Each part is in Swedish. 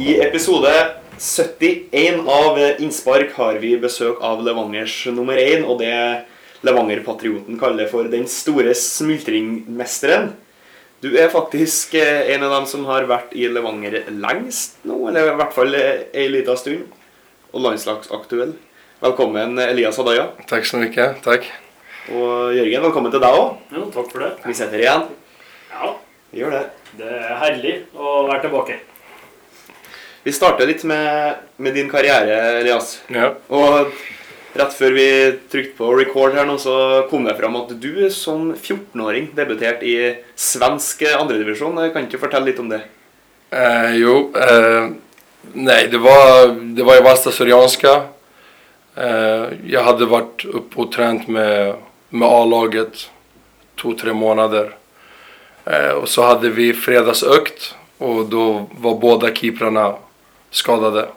I episode 71 av Innspark har vi besøk av Levangers nummer én, og det Levanger-patrioten kaller for den store smultringmesteren. Du er faktisk eh, en av dem som har vært i Levanger lengst nå, eller i hvert fall ei lita stund, og landslagsaktuell. Velkommen, Elias Hadaya. Tack så mycket, tack. Og Jørgen, velkommen til deg òg. Jo, takk for det. Vi sitter igjen. Ja, Vi gjør det. det er herlig å være tilbake. Vi starter litt med, med din karriere, Elias. Ja. Og rett før vi trykte på record her nå, så kom det fram at du som 14-åring debuterte i svensk andredivisjon. Kan ikke du fortelle litt om det? Eh, jo, eh, nej det var, det var i Vallsta Syrianska. Eh, jag hade varit uppe och tränat med, med A-laget två, tre månader. Eh, och så hade vi fredagsökt och då var båda keeprarna skadade.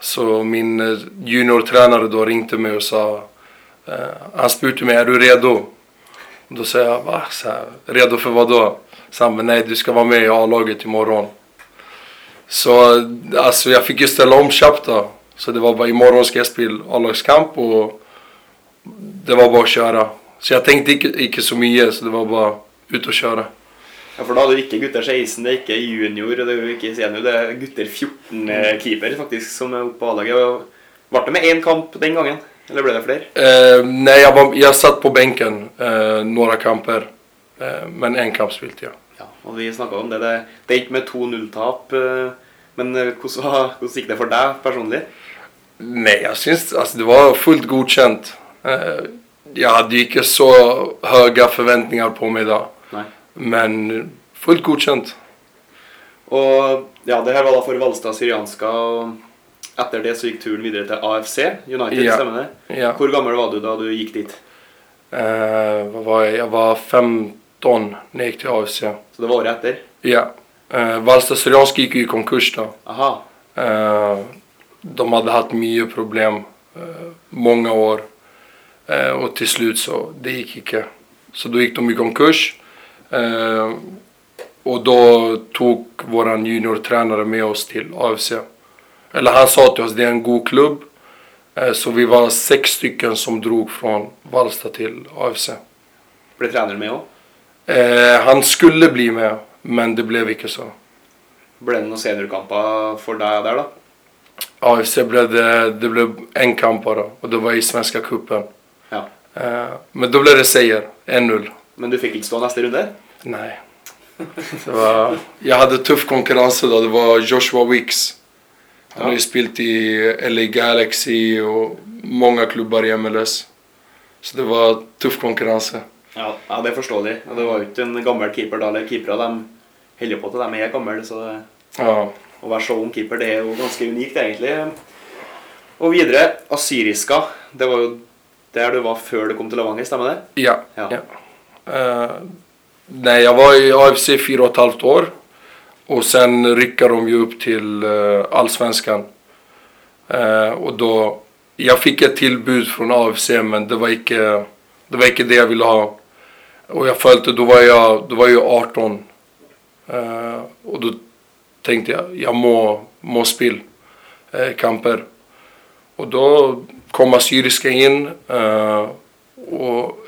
Så min eh, juniortränare då ringde mig och sa, eh, han spurte mig, är du redo? Och då sa jag, va? Så här, redo för vad då? Så han, nej du ska vara med i A-laget imorgon. Så eh, alltså jag fick ju ställa om snabbt då. Så det var bara imorgon ska jag spela A-lagskamp och det var bara att köra. Så jag tänkte inte så mycket, så det var bara ut och köra. Ja, For da er du ikke gutter 16, det er ikke junior, og det er jo ikke senior. Det er gutter 14-keeper faktisk som er oppe på A-laget. Ble det med én kamp den gangen? Eller ble det flere? Eh, nej, jag, var, jag satt på bänken eh, några kamper. Eh, men en kamp spelade jag. Ja, og vi snakka om det. Det, det gikk med 2-0-tap. eh, Men eh, hvordan, hvordan gikk det for deg personlig? Nej, jag syns alltså, det var fullt godkänt. Eh, jag hade ju inte så höga förväntningar på mig då. Nei. Men fullt godkänt. Og ja, det her var da for Valstad Syrianska. og Etter det så gikk turen videre til AFC United, Ja. stemmer det? Ja. Hvor gammel var du da du gikk dit? Eh, vad var jag? Jag var 15 när jag gick till AFC. Så det var året etter? Ja. Eh, Valsta Syrianska gick ju i konkurs då. Aha. Eh, de hade haft mycket problem eh, många år. Och till slut så, det gick inte. Så då gick de i konkurs. Eh, och då tog våran juniortränare med oss till AFC. Eller han sa till oss, det är en god klubb. Eh, så vi var sex stycken som drog från Valsta till AFC. Ble treneren med òg? Eh, han skulle bli med, men det blev inte så. Ble det noen seniorkamper for deg der, da? AFC blev det, det blev en kamp bara och det var i Svenska cupen. Ja. Eh, men då blev det seger, 1-0. Men du fikk ikke stå neste runde? Nej. Det var, jag hade tuff konkurrens då, det var Joshua Wicks. Han har ju spelat i LA Galaxy och många klubbar i MLS. Så det var tuff konkurrens. Ja, ja det er forståelig. Og det var jo ikke en gammel keeper da. eller Keepere de holder på til de er gamle, så Ja. å være så ung keeper det er jo ganske unikt, egentlig. Og videre, Assyriska. Det var jo der du var før du kom til Levanger, stemmer det? Ja. Ja. ja. Eh, nej, jag var i AFC fyra och ett halvt år. Och sen ryckade de ju upp till uh, Allsvenskan. Eh, och då, jag fick ett tillbud från AFC men det var inte det, var inte det jag ville ha. Och jag följde, då var jag, då var jag 18. Eh, och då tänkte jag, jag må, må spela eh, kamper. Och då kom Assyriska in. och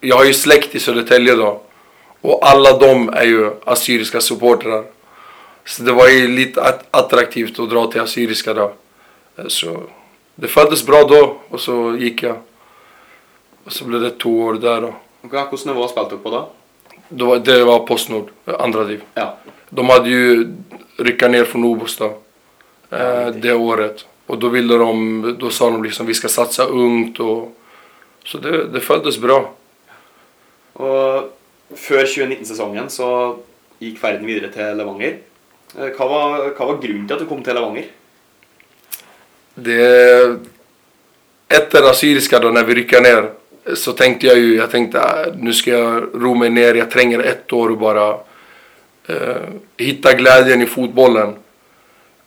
jag har ju släkt i Södertälje då. Och alla de är ju assyriska supportrar. Så det var ju lite att- attraktivt att dra till Assyriska då. Eh, Så det föddes bra då och så gick jag. Och så blev det två år där då. Ja, Hvilket nivå spilte dere på da? då var, det var Postnord, eh, andra div. Ja. De hade ju ryckat ner från Obos då. Eh, det året. Och då ville de, då sa de liksom vi ska satsa ungt och så det, det föddes bra. Og før 2019-sesongen så gikk ferden videre til Levanger. Vad Hva var, hva var grunnen til at du kom til Levanger? Det... Efter Assyriska då när vi ryckade ner så tänkte jag ju, jag tänkte nu ska jag ro mig ner, jag tränger ett år och bara eh, hitta glädjen i fotbollen.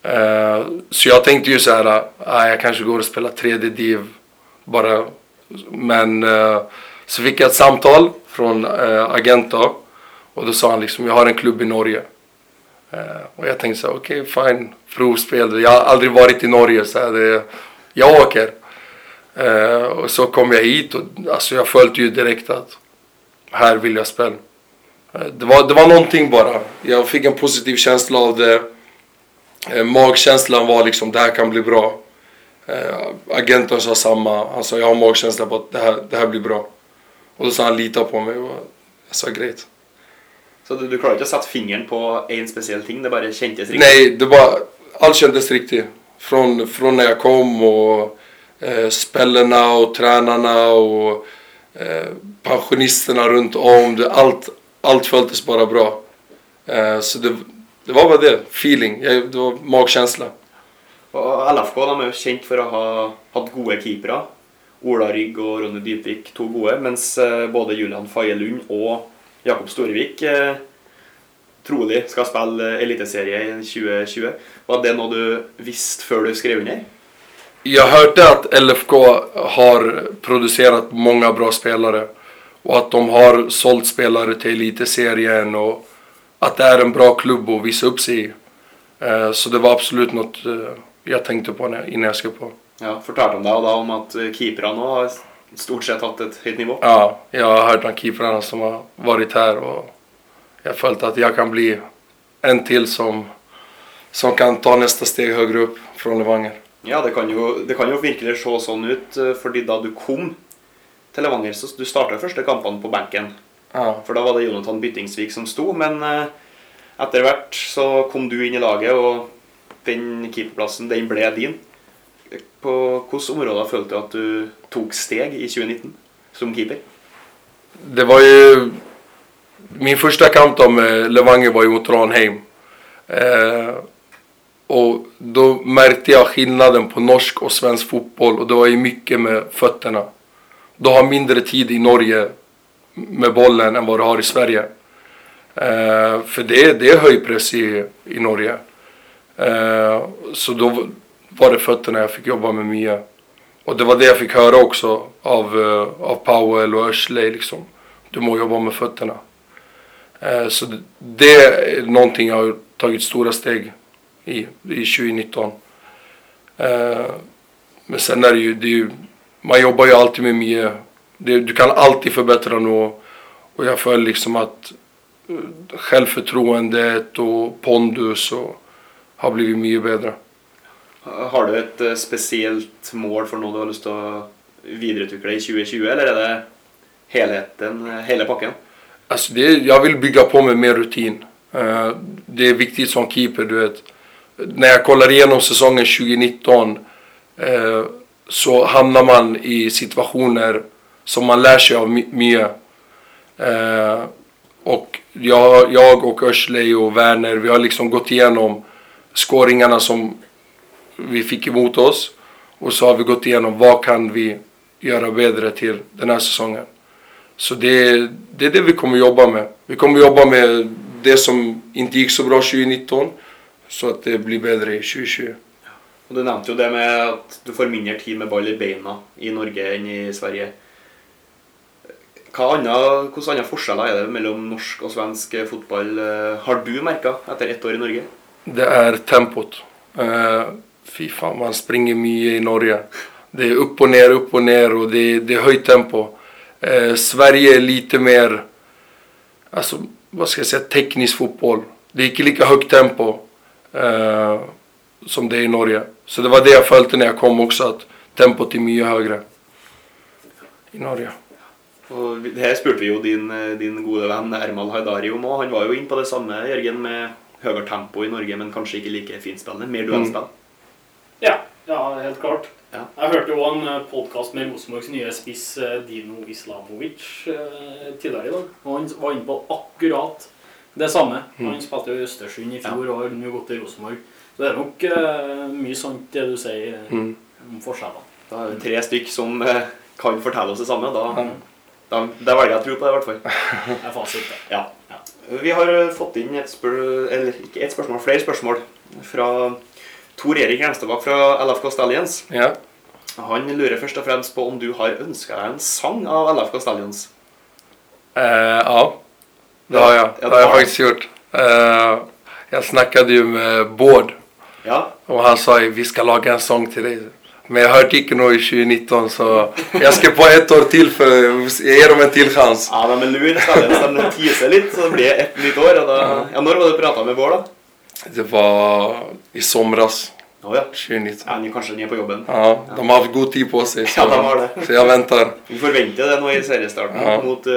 Eh, så jag tänkte ju så här, äh, jag kanske går och spelar tredje div bara. Men eh, så fick jag ett samtal från eh, Agenta och då sa han liksom, jag har en klubb i Norge. Eh, och jag tänkte så okej okej fine, provspel. Jag har aldrig varit i Norge så här, det, jag åker. Eh, och så kom jag hit och alltså, jag följde ju direkt att här vill jag spela. Eh, det, var, det var någonting bara. Jag fick en positiv känsla av det. Eh, magkänslan var liksom, det här kan bli bra. Eh, Agenten sa samma. Han sa, jag har magkänsla på att det här, det här blir bra. Och då sa han, lita på mig. Och jag sa, grejt. Så du, du klarer ikke å sette fingeren på en spesiell ting? Det bare kjentes riktig? Nej, det var, allt kändes riktigt. Från, från när jag kom och eh, spelarna och tränarna och eh, pensionisterna runt om. Det, allt, allt följdes bara bra. Eh, så det, det var bara det, feeling. Jag, det var magkänsla. Og LFK de er jo kjent for å ha hatt gode keepere. Ola Rygg og Ronny Dybvik, to gode. Mens eh, både Julian Faye Lund og Jakob Storevik eh, trolig skal spille eh, eliteserie i 2020. Var det noe du visste før du skrev under? Jag hörde att LFK har producerat många bra spelare och att de har sålt spelare till Eliteserien och att det är en bra klubb att visa upp sig i. Så det var absolut något jag tänkte på innan jag skrev på. Ja, Fortalte de deg da om at eh, keeperne nå har stort sett hatt et høyt nivå? Ja, jag har hört om keeprarna som har varit här och jag har följt att jag kan bli en till som, som kan ta nästa steg högre upp från Levanger. Ja, det kan jo, det kan jo virkelig se sånn ut, eh, fordi da du kom til Levanger, så du starta første kampene på benken. Ja, For da var det Jonathan Byttingsvik som sto, men eh, etter hvert så kom du inn i laget, og den keeperplassen, den ble din. På hvilke områder følte du at du tok steg i 2019 som keeper? det var ju... Min första kamp då med Levanger var ju mot Ranheim. Eh, och då märkte jag skillnaden på norsk och svensk fotboll och det var ju mycket med fötterna. Du har mindre tid i Norge med bollen än vad du har i Sverige. Eh, för det, det är höjpress i, i Norge. Eh, så då var det fötterna jag fick jobba med Mia. Och det var det jag fick höra också av, eh, av Powell och Ashley liksom. Du må jobba med fötterna. Eh, så det- det är någonting jag har tagit stora steg i, i 2019. Eh, men sen är det ju, det är ju man jobbar ju alltid med Mia. Det, du kan alltid förbättra något. Och jag följer liksom att självförtroendet och pondus och har blivit mycket bättre. Har du et eh, speciellt spesielt mål for noe du har lyst til å videreutvikle i 2020, eller er det helheten, eh, hela hele pakken? Alltså det, jag vill bygga på med mer rutin. Eh, det är viktigt som keeper, du vet. När jag kollar igenom säsongen 2019 så hamnar man i situationer som man lär sig av mycket. Och jag, jag och Örsley och Werner, vi har liksom gått igenom scoringarna som vi fick emot oss. Och så har vi gått igenom vad kan vi göra bättre till den här säsongen. Så det, det är det vi kommer jobba med. Vi kommer jobba med det som inte gick så bra 2019 så att det blir bättre i 2020. Og Du nevnte jo det med at du får mindre tid med ball i beina i Norge enn i Sverige. Hvilke andre forskjeller er det mellom norsk og svensk fotball eh, har du merka etter ett år i Norge? Det är tempot. Fy fan, man springer mycket i Norge. Det är upp och ner, upp och ner och det, det är höjt tempo. Eh, Sverige är lite mer, alltså vad ska jag säga, teknisk fotboll. Det är inte lika högt tempo eh, som det är i Norge. Så det var det jag följde när jag kom också, att tempot är mycket högre i Norge. Vi- det her spurte vi jo din, eh, din gode venn Ermal Haidari om. Han var jo inne på det samme, Jørgen, med høyere tempo i Norge, men kanskje ikke like finspillende. Mer duellspill. Ja, ja, helt klart. Ja. Jeg hørte jo en podkast med Rosenborgs nye spiss eh, Dino Islamovic eh, tidligere i dag. Og han var inne på akkurat det samme. Han spilte jo i Østersund i fjor og har nå gått til Rosenborg. Så det er nok eh, mye sant det du sier eh, Mm. om forskjellene. Da er det tre stykk som eh, kan fortelle oss det samme. Da, Ja. da, da velger jeg å tro på det, i hvert fall. Det er fasit, det. Ja. Ja. Vi har eh, fått inn et, spør eller, ikke et spørsmål, flere spørsmål fra Tor Erik Renstebakk fra LFK Stallions. Ja. Han lurer først og fremst på om du har ønska deg en sang av LFK Stallions. Eh, ja, det har jag. Ja, Det har jag det faktiskt gjort. Eh, jag snackade ju med Bård Ja. och han sa ju vi ska laga en sång till dig. Men jag hörde inte något i 2019 så jag ska på ett år till för jag ger dem en till chans. Ja, de är lur istället. De teaser lite så det blir ett nytt år. Och då, ja, när var du pratade med Bård då? Det var i somras, Ja, ja. 2019. Ja, ni kanske är på jobben. Ja, de har haft god tid på sig. Så, Ja, de har det. så jag väntar Vi förväntar det nu i seriestarten Ja. mot, uh,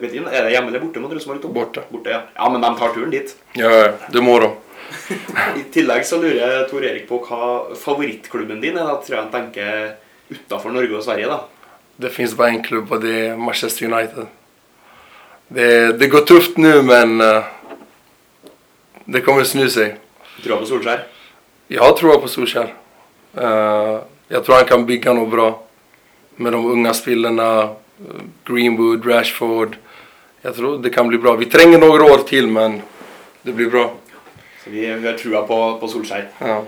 vet inte, är det hemma eller borta mot Rosenborg? då? borta. Borta, ja. Ja, men de tar turen dit. Ja, ja, det må de. I tillegg så lurer jeg Tor Erik på hva favorittklubben din er. Da tror han tenker utenfor Norge og Sverige, da. Det finns bara en klubb och det är Manchester United. Det, det går tufft nu men eh, det kommer snu sig. Tror jeg på Solskjær. Jag tror på Solskjaer. Eh, jag tror han kan bygga något bra med de unga spelarna. eh, Greenwood, Rashford. Jag tror det kan bli bra. Vi tränger några år till men det blir bra. Så vi, vi har trua på, på Solskjær. Ja.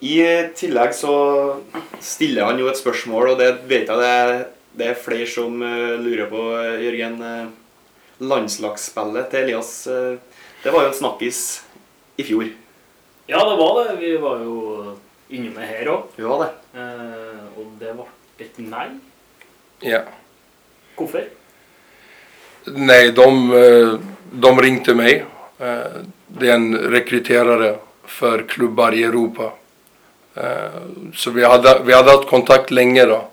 I tillegg så stiller han jo et spørsmål, og det vet jeg det er, det er flere som eh, lurer på, eh, Jørgen. eh, landslagsspillet til Elias, eh, det var jo en snakkis i fjor. Ja, det var det. Vi var jo inne med her òg. Hun var det. Eh, og det ble et nei. ja. Hvorfor? Nej, de, eh, de ringde mig. Eh, Det är en rekryterare för klubbar i Europa. Eh, Så vi hade, vi hade haft kontakt länge då.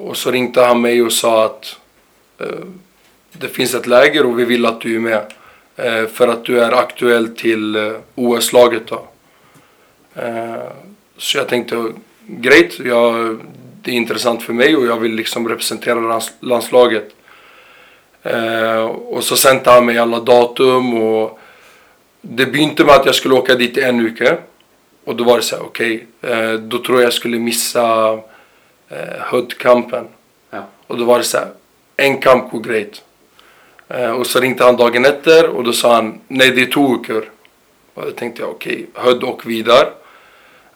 Och så ringde han mig och sa att det finns ett läger och vi vill att du är med. Eh, För att du är aktuell till eh, OS-laget då. Eh, Så jag tänkte, great, jag, det är intressant för mig och jag vill liksom representera lands, landslaget. Och så sände han mig alla datum och det började med att jag skulle åka dit i en vecka. Och då var det så här, okej, eh, då tror jag jag skulle missa Hud-kampen. Ja. Och då var det så här, en kamp går great. Eh, och så ringde han dagen efter och då sa han, nej det är två veckor. Och då tänkte jag, okej, Hud och Vidar.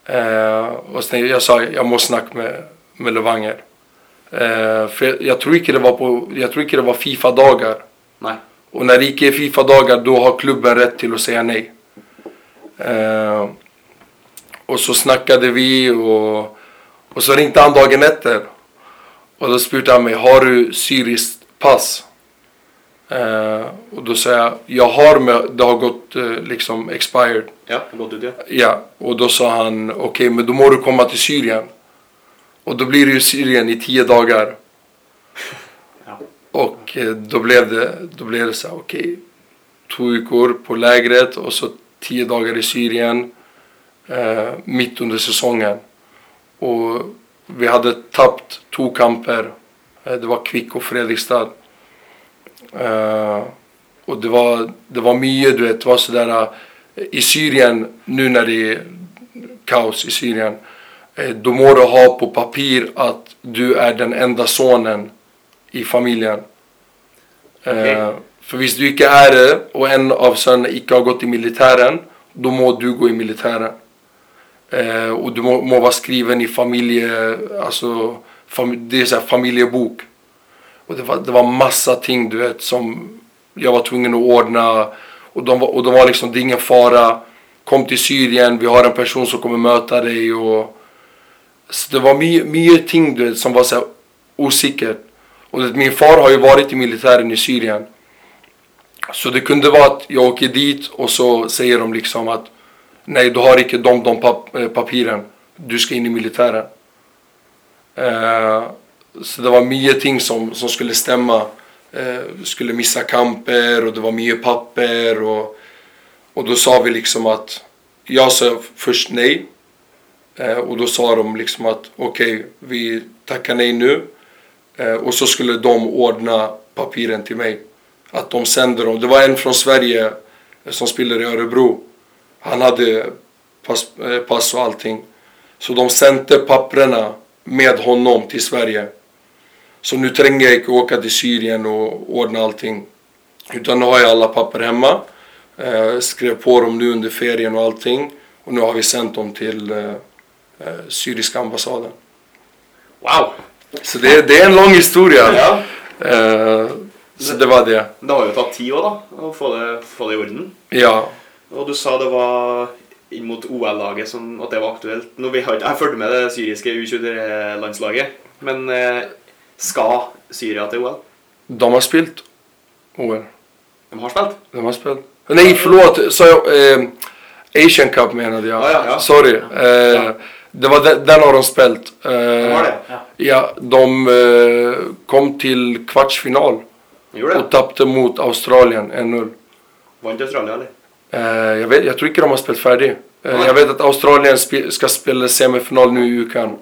Eh, och tänkte jag, sa, jag måste snacka med, med Levanger. Eh, för jag, jag tror inte det var på, jag tror inte det var Fifa-dagar. Nei. Och när det icke är Fifa-dagar då har klubben rätt till att säga nej. Eh, och så snackade vi och, och så ringde han dagen efter. Och då spurte han mig, har du syriskt pass? Eh, och då sa jag, jag har men det har gått eh, liksom expired. Ja, gått ut, ja. Och då sa han, okej men då må du komma till Syrien. Och då blir det ju Syrien i tio dagar. Ja. Och eh, då blev det, då blev det så här, okej. Två veckor på lägret och så tio dagar i Syrien. Eh, mitt under säsongen. Och vi hade tappat två kamper. Eh, det var Kvick och Fredrikstad. Eh, och det var, det var mycket, du vet, det var sådär eh, i Syrien, nu när det är kaos i Syrien, eh, då må du ha på papper att du är den enda sonen i familjen. Eh, Okej. För hvis du inte är det och en av sönerna inte har gått i militären, då må du gå i militären. Eh, och du må, må vara skriven i familje, alltså, fam, det är så här familjebok. Och det var, det var massa ting du vet som jag var tvungen att ordna. Och de var, och de var liksom, det är ingen fara. Kom till Syrien, vi har en person som kommer möta dig. Och, så det var mycket, mycket ting du vet, som var så här osäkert. Och det, min far har ju varit i militären i Syrien. Så det kunde vara att jag åker dit och så säger de liksom att nej, du har inte de, de pap, eh, papiren. Du ska in i militären. Uh, så det var mycket ting som, som skulle stämma. Eh, skulle missa kamper och det var mycket papper. Och, och då sa vi liksom att jag sa först nej. Eh, och då sa de liksom att okej, vi tackar nej nu. Eh, och så skulle de ordna papiren till mig. Att de sände dem. Det var en från Sverige eh, som spelade i Örebro. Han hade pass, eh, pass och allting. Så de sände papperna med honom till Sverige. Så nu tränger jag inte åka till Syrien och ordna allting. Utan nu har jag alla papper hemma. Eh, skrev på dem nu under ferien och allting. Och nu har vi sänt dem till eh, eh, syriska ambassaden. Wow! Så det, det är en lång historia. Ja. Eh, så det var det. Det har jo tatt tid òg, da, å få det, få det i orden. Ja, Og du sa det var inn mot OL-laget som at det var aktuelt. Nå, vi har, jeg fulgte med det syriske U23-landslaget, men eh, skal Syria til OL? De har spelat OL. De har spilt? De har spelat. Nej, förlåt. Jag, eh, Asian Cup menade jag. Ja, ja, ja. Sorry. Eh, det var den, den har de spelat. Eh, De har det? Ja. Ja, de eh, kom till kvartsfinal De gjorde och tappade mot Australien 1-0. Vant Australia, eller? Eh, jag, vet, jag tror inte de har spelat färdigt. Eh, Nej. jag vet att Australien spe, ska spela semifinal nu i UCAN.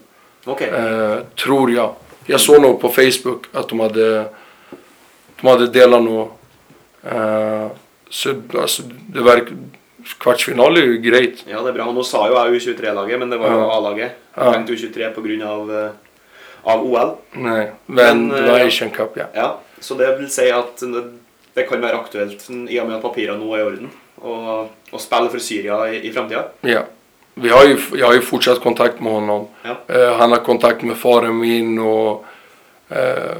Ok. Eh, tror jag. Jag såg nog på Facebook att de hade, de hade delat något. Eh, så alltså, det verkar, kvartsfinal är ju grejt. Ja, det er bra. Nå sa jo jeg U23-laget, men det var jo Ja. A-laget. Ja. Tenkte U23 på grunn av, eh, av OL. Nej, men, Men, det var eh, Asian Cup ja. Ja, så det vil si at det, det kan være aktuelt i og med at papirene nå er i orden. Og spille for Syria i, i framtida. ja. Vi har ju, jag har ju fortsatt kontakt med honom. Ja. Eh, han har kontakt med faren min och eh,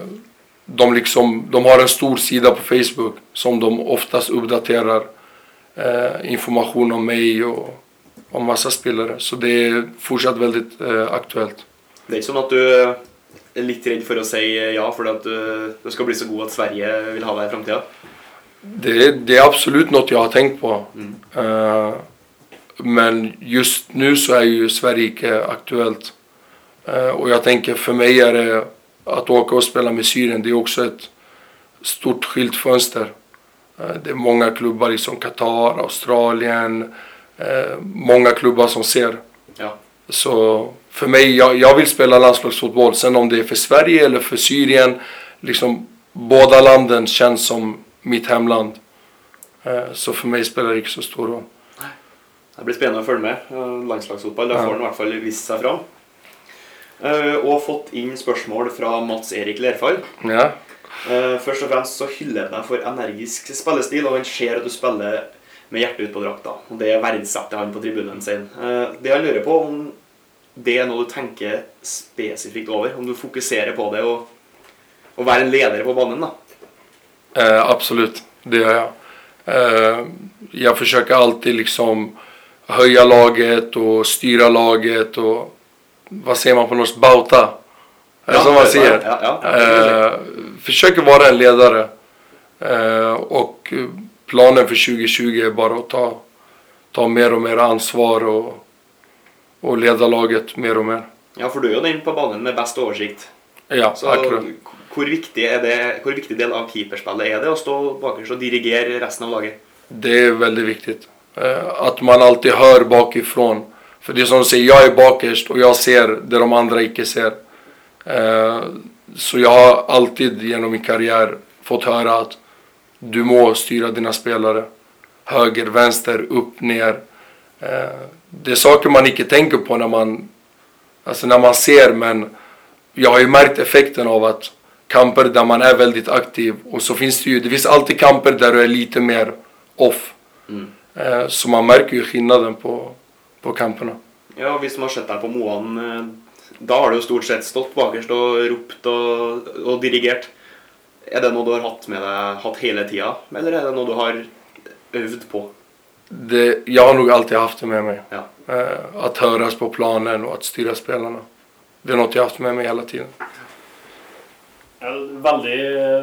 de, liksom, de har en stor sida på Facebook som de oftast uppdaterar eh, information om mig och om massa spelare. Så det är fortsatt väldigt eh, aktuellt. Det er ikke sånn at du er litt redd for å si ja fordi at du, du skal bli så god at Sverige vil ha deg i framtida? Det, är- det är absolut något jag har tänkt på. Mm. Men just nu så är ju Sverige inte aktuellt. Eh, och jag tänker för mig är det att åka och spela med Syrien, det är också ett stort skyltfönster. Eh, det är många klubbar liksom Qatar, Australien, eh, många klubbar som ser. Ja. Så för mig, jag, jag vill spela landslagsfotboll. Sen om det är för Sverige eller för Syrien, liksom båda landen känns som mitt hemland. Så för mig spelar det inte så stor roll. Det blir spennende å følge med. Eh, Landslagsfotball, da Ja. får han i hvert fall vist seg fram. Eh, Og fått inn spørsmål fra Mats Erik Lerfall. Ja, Eh, Først og fremst så hyller han deg for energisk spillestil, og han ser at du spiller med hjertet ut på drakta. Og det verdsetter han på tribunen sin. Eh, Det han lurer på, om det er noe du tenker spesifikt over? Om du fokuserer på det og, og være en leder på banen, da? eh, absolut. Det gör jag. Eh, Jag försöker alltid liksom höja laget och styra laget och vad säger man på norskt? Bauta. Är det som man säger? Ja, ja, ja. Eh, försöker vara en ledare. Eh, och planen för 2020 är bara att ta, ta mer och mer ansvar och, och leda laget mer och mer. ja, for du er jo den på banen med best oversikt. Ja, Så akkurat. hvor viktig, er det, hvor viktig del av keeperspillet er det å stå bakerst og dirigere resten av laget? Det är väldigt viktigt. Eh, att man alltid hör bakifrån. För det är som du säger, jag är bakerst och jag ser det de andra icke ser. Eh, så jag har alltid genom min karriär fått höra att du må styra dina spelare. Höger, vänster, upp, ner. Eh, det är saker man icke tänker på när man, alltså när man ser men jag har ju märkt effekten av att kamper där man är väldigt aktiv och så finns det ju, det finns alltid kamper där du är lite mer off. Mm. Eh, Så man märker ju skillnaden på, på kamperna. Ja, Hvis de har sett deg på Moan, eh, da har du jo stort sett stått bakerst og ropt og, og dirigert. Er det noe du har hatt med deg hatt hele tida, eller er det noe du har øvd på? Det, jag har nog alltid haft det med mig. Ja. Eh, Att höras på planen och att styra spelarna. Det är något jag haft med mig hela tiden. Ja, Veldig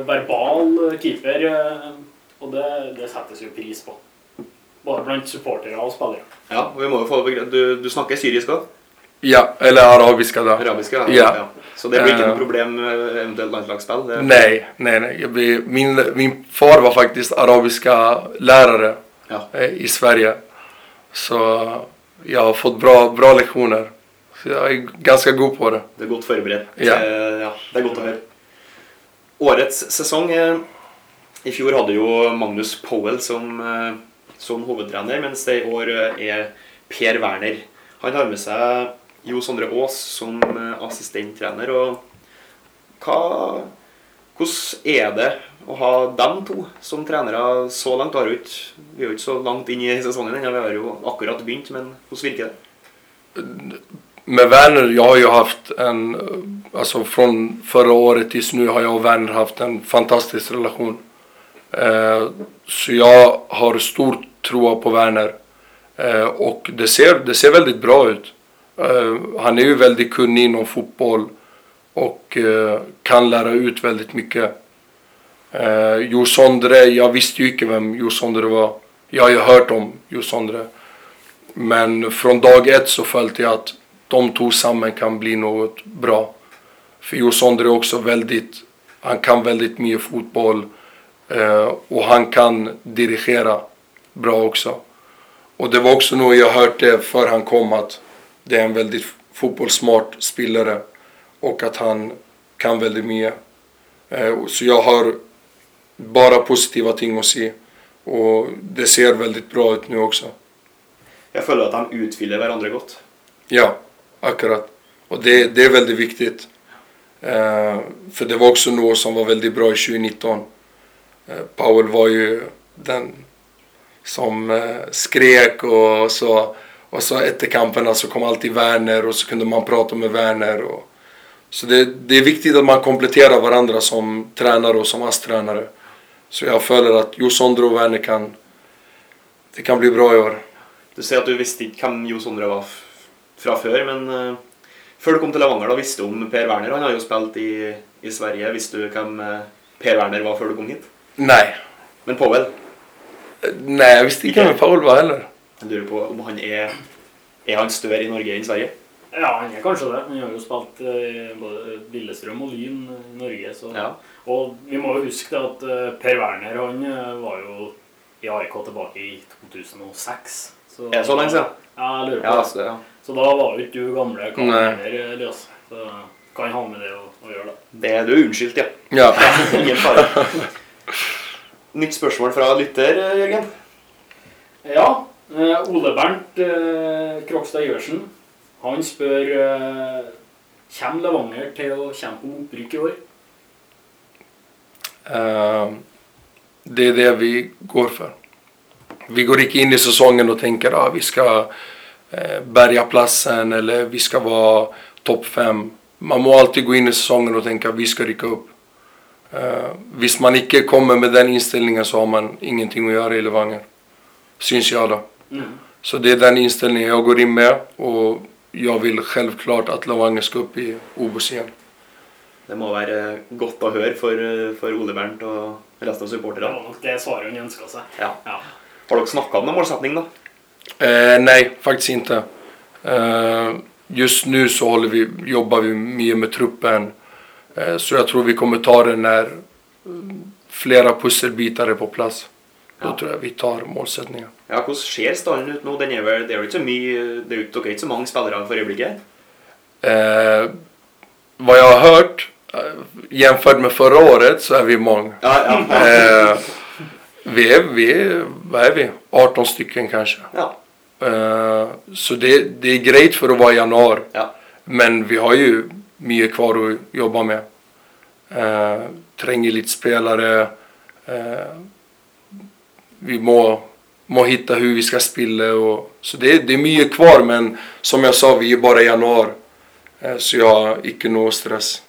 verbal keeper, eh, og det, det settes jo pris på. Både blant supportere og spillere. ja og vi må jo få Du, du snakker syrisk òg? Ja, eller arabiska då. Arabisk? Ja. Ja. Så det blir ikke Eh. noe problem med eventuelt landslagsspill? Det- Nej, nej, nej. Blir, min, min far var faktiskt arabiska lärare Ja. eh, i Sverige. Så jag har fått bra, bra lektioner. Så jag är ganska god på det. Du er godt forberedt. Ja. Eh, ja. Det er godt å høre. Årets sesong eh, I fjor hadde jo Magnus Powell som, eh, som hovedtrener, mens det i år är er Per Werner. Han har med seg Jo Sondre Aas som assistenttränare. assistenttrener. og hva, Hvordan er det å ha dem to som trenere så langt? Har jo ikke, vi er jo ikke så langt inn i sesongen ennå, vi har jo akkurat begynt, men hvordan virker det? Med Werner, jag har ju haft en, alltså från förra året tills nu har jag och Werner haft en fantastisk relation. Eh, så jag har stor tro på Werner. Eh, och det ser, det ser väldigt bra ut. Eh, han är ju väldigt kunnig inom fotboll och eh, kan lära ut väldigt mycket. Eh, Jo Sondre, jag visste ju inte vem Jo Sondre var. Jag har ju hört om Jo Sondre. Men från dag ett så följde jag att de två samman kan bli något bra. För Jo Sondre är också väldigt, han kan väldigt mycket fotboll eh, och han kan dirigera bra också. Och det var också nog jag hört det för han kom att det är en väldigt fotbollssmart spelare och att han kan väldigt mycket. Eh, så jag har bara positiva ting att se och det ser väldigt bra ut nu också. Jeg føler at de utfyller hverandre godt. Ja, akkurat. Och det, det är väldigt viktigt. Eh, för det var också något som var väldigt bra i 2019. Eh, Powell var ju den som eh, skrek och så, och så efter kamperna så kom alltid Werner och så kunde man prata med Werner. Och, så det, det är viktigt att man kompletterar varandra som tränare och som ASS-tränare. Så jag följer att Josondre och Werner kan, det kan bli bra i år. Du säger att du visste inte vem Josondre var från förr, men eh, før du kom till Levanger, da visste du om Per Werner. Han har ju spelat i, i Sverige. Visste du vem eh, Per Werner var før du kom hit? Nej, Men Powell, nej jag visste inte vem Paul var heller. jeg lurer på om han er Er han større i Norge enn i Sverige? Ja, han er kanskje det. Han har jo spilt eh, både Lillestrøm og Lyn i Norge. Så. Ja. Og vi må jo huske at eh, Per Werner han eh, var jo i AIK tilbake i 2006. Så, Er det så lenge siden? Ja, jeg lurer på Ja, altså, ja. Så da var jo ikke du gamle Nei. kamerer, Elias. Så kan ha med det å, å gjøre, da. Det, du er unnskyldt, ja. Ja. Ingen fare. Nytt spørsmål fra lytter, eh, Jørgen. Ja, eh, Ole Bernt eh, Krokstad Iversen, han spør Kommer Levanger til å kjempe om opprykk i år? Eh, det är det vi går för. Vi går inte in i säsongen och tänker att ah, vi ska eh, bärga platsen eller vi ska vara topp fem. Man må alltid gå in i säsongen och tänka att vi ska rycka upp. Eh, visst man inte kommer med den inställningen så har man ingenting att göra i Levanger. Syns jag då. Mm. Så det är den inställningen jag går in med och jag vill självklart att Levanger ska upp i OBOS igen. Det må godt å høre for, eh, for Ole Bernt og resten av Det var nok det svaret han ønska seg. Ja. Ja. Har dere snakka om noen målsetning, da? Eh, nej, faktiskt inte. Eh, just nu så håller vi, jobbar vi mycket med truppen. Eh, så jag tror vi kommer ta det när mm, flera pusselbitar är på plats. Då Ja. tror jag vi tar målsättningen. Ja, Hvordan ser stallen ut nå? Den er vel, det er jo ikke så mye, det er ikke så mange spillere for øyeblikket? Eh, vad jag har hört, eh, jämfört med förra året så är vi många. Ja, ja. Eh, vi, är, vi är, vad är vi? 18 stycken kanske. ja. Eh, så det, det är grejt för att vara januari. ja. Men vi har ju mycket kvar att jobba med. Eh, tränger lite spelare. Eh, vi må, må hitta hur vi ska spela. Och, så det, det är mycket kvar men som jag sa, vi är bara i januari. Eh, så jag har inte någon stress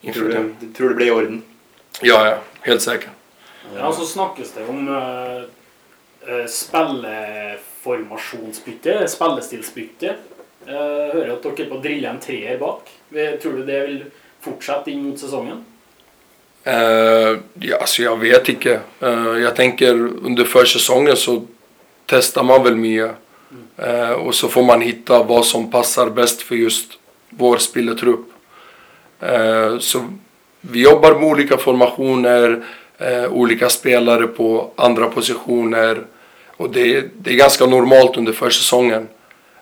inför Tror det. du, du tror det blir i orden? Ja, ja, helt säker. Ja, så snakkes det om uh, spilleformasjonsbytte, spillestilsbytte. Uh, hører at dere er på å drille en treer bak. Vi- Tror du det vil fortsette inn mot sesongen? Eh, ja, alltså jag vet inte. Eh, jag tänker under försäsongen så testar man väl mycket. Eh, och så får man hitta vad som passar bäst för just vår speletrupp. Eh, så vi jobbar med olika formationer, eh, olika spelare på andra positioner. Och det, det är ganska normalt under försäsongen.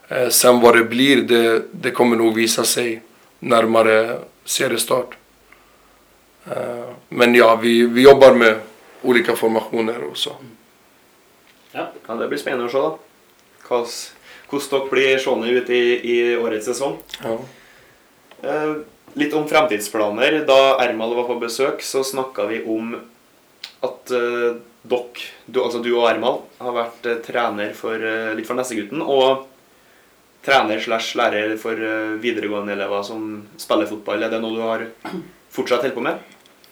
Eh, sen vad det blir, det, det kommer nog visa sig närmare seriestart. Eh, Men ja, vi, vi jobbar med olika formationer och så. Ja. Ja, Det blir spennende å se. Hva- Hvordan dere blir seende ut i, i årets sesong. Ja. Eh, litt om fremtidsplaner. Da Ermal var på besøk, så snakka vi om at eh, dere, du, altså du og Ermal, har vært eh, trener for, eh, litt for Nessegutten. Og trener slash lærer for eh, videregående elever som spiller fotball. Er det noe du har fortsatt holdt på med?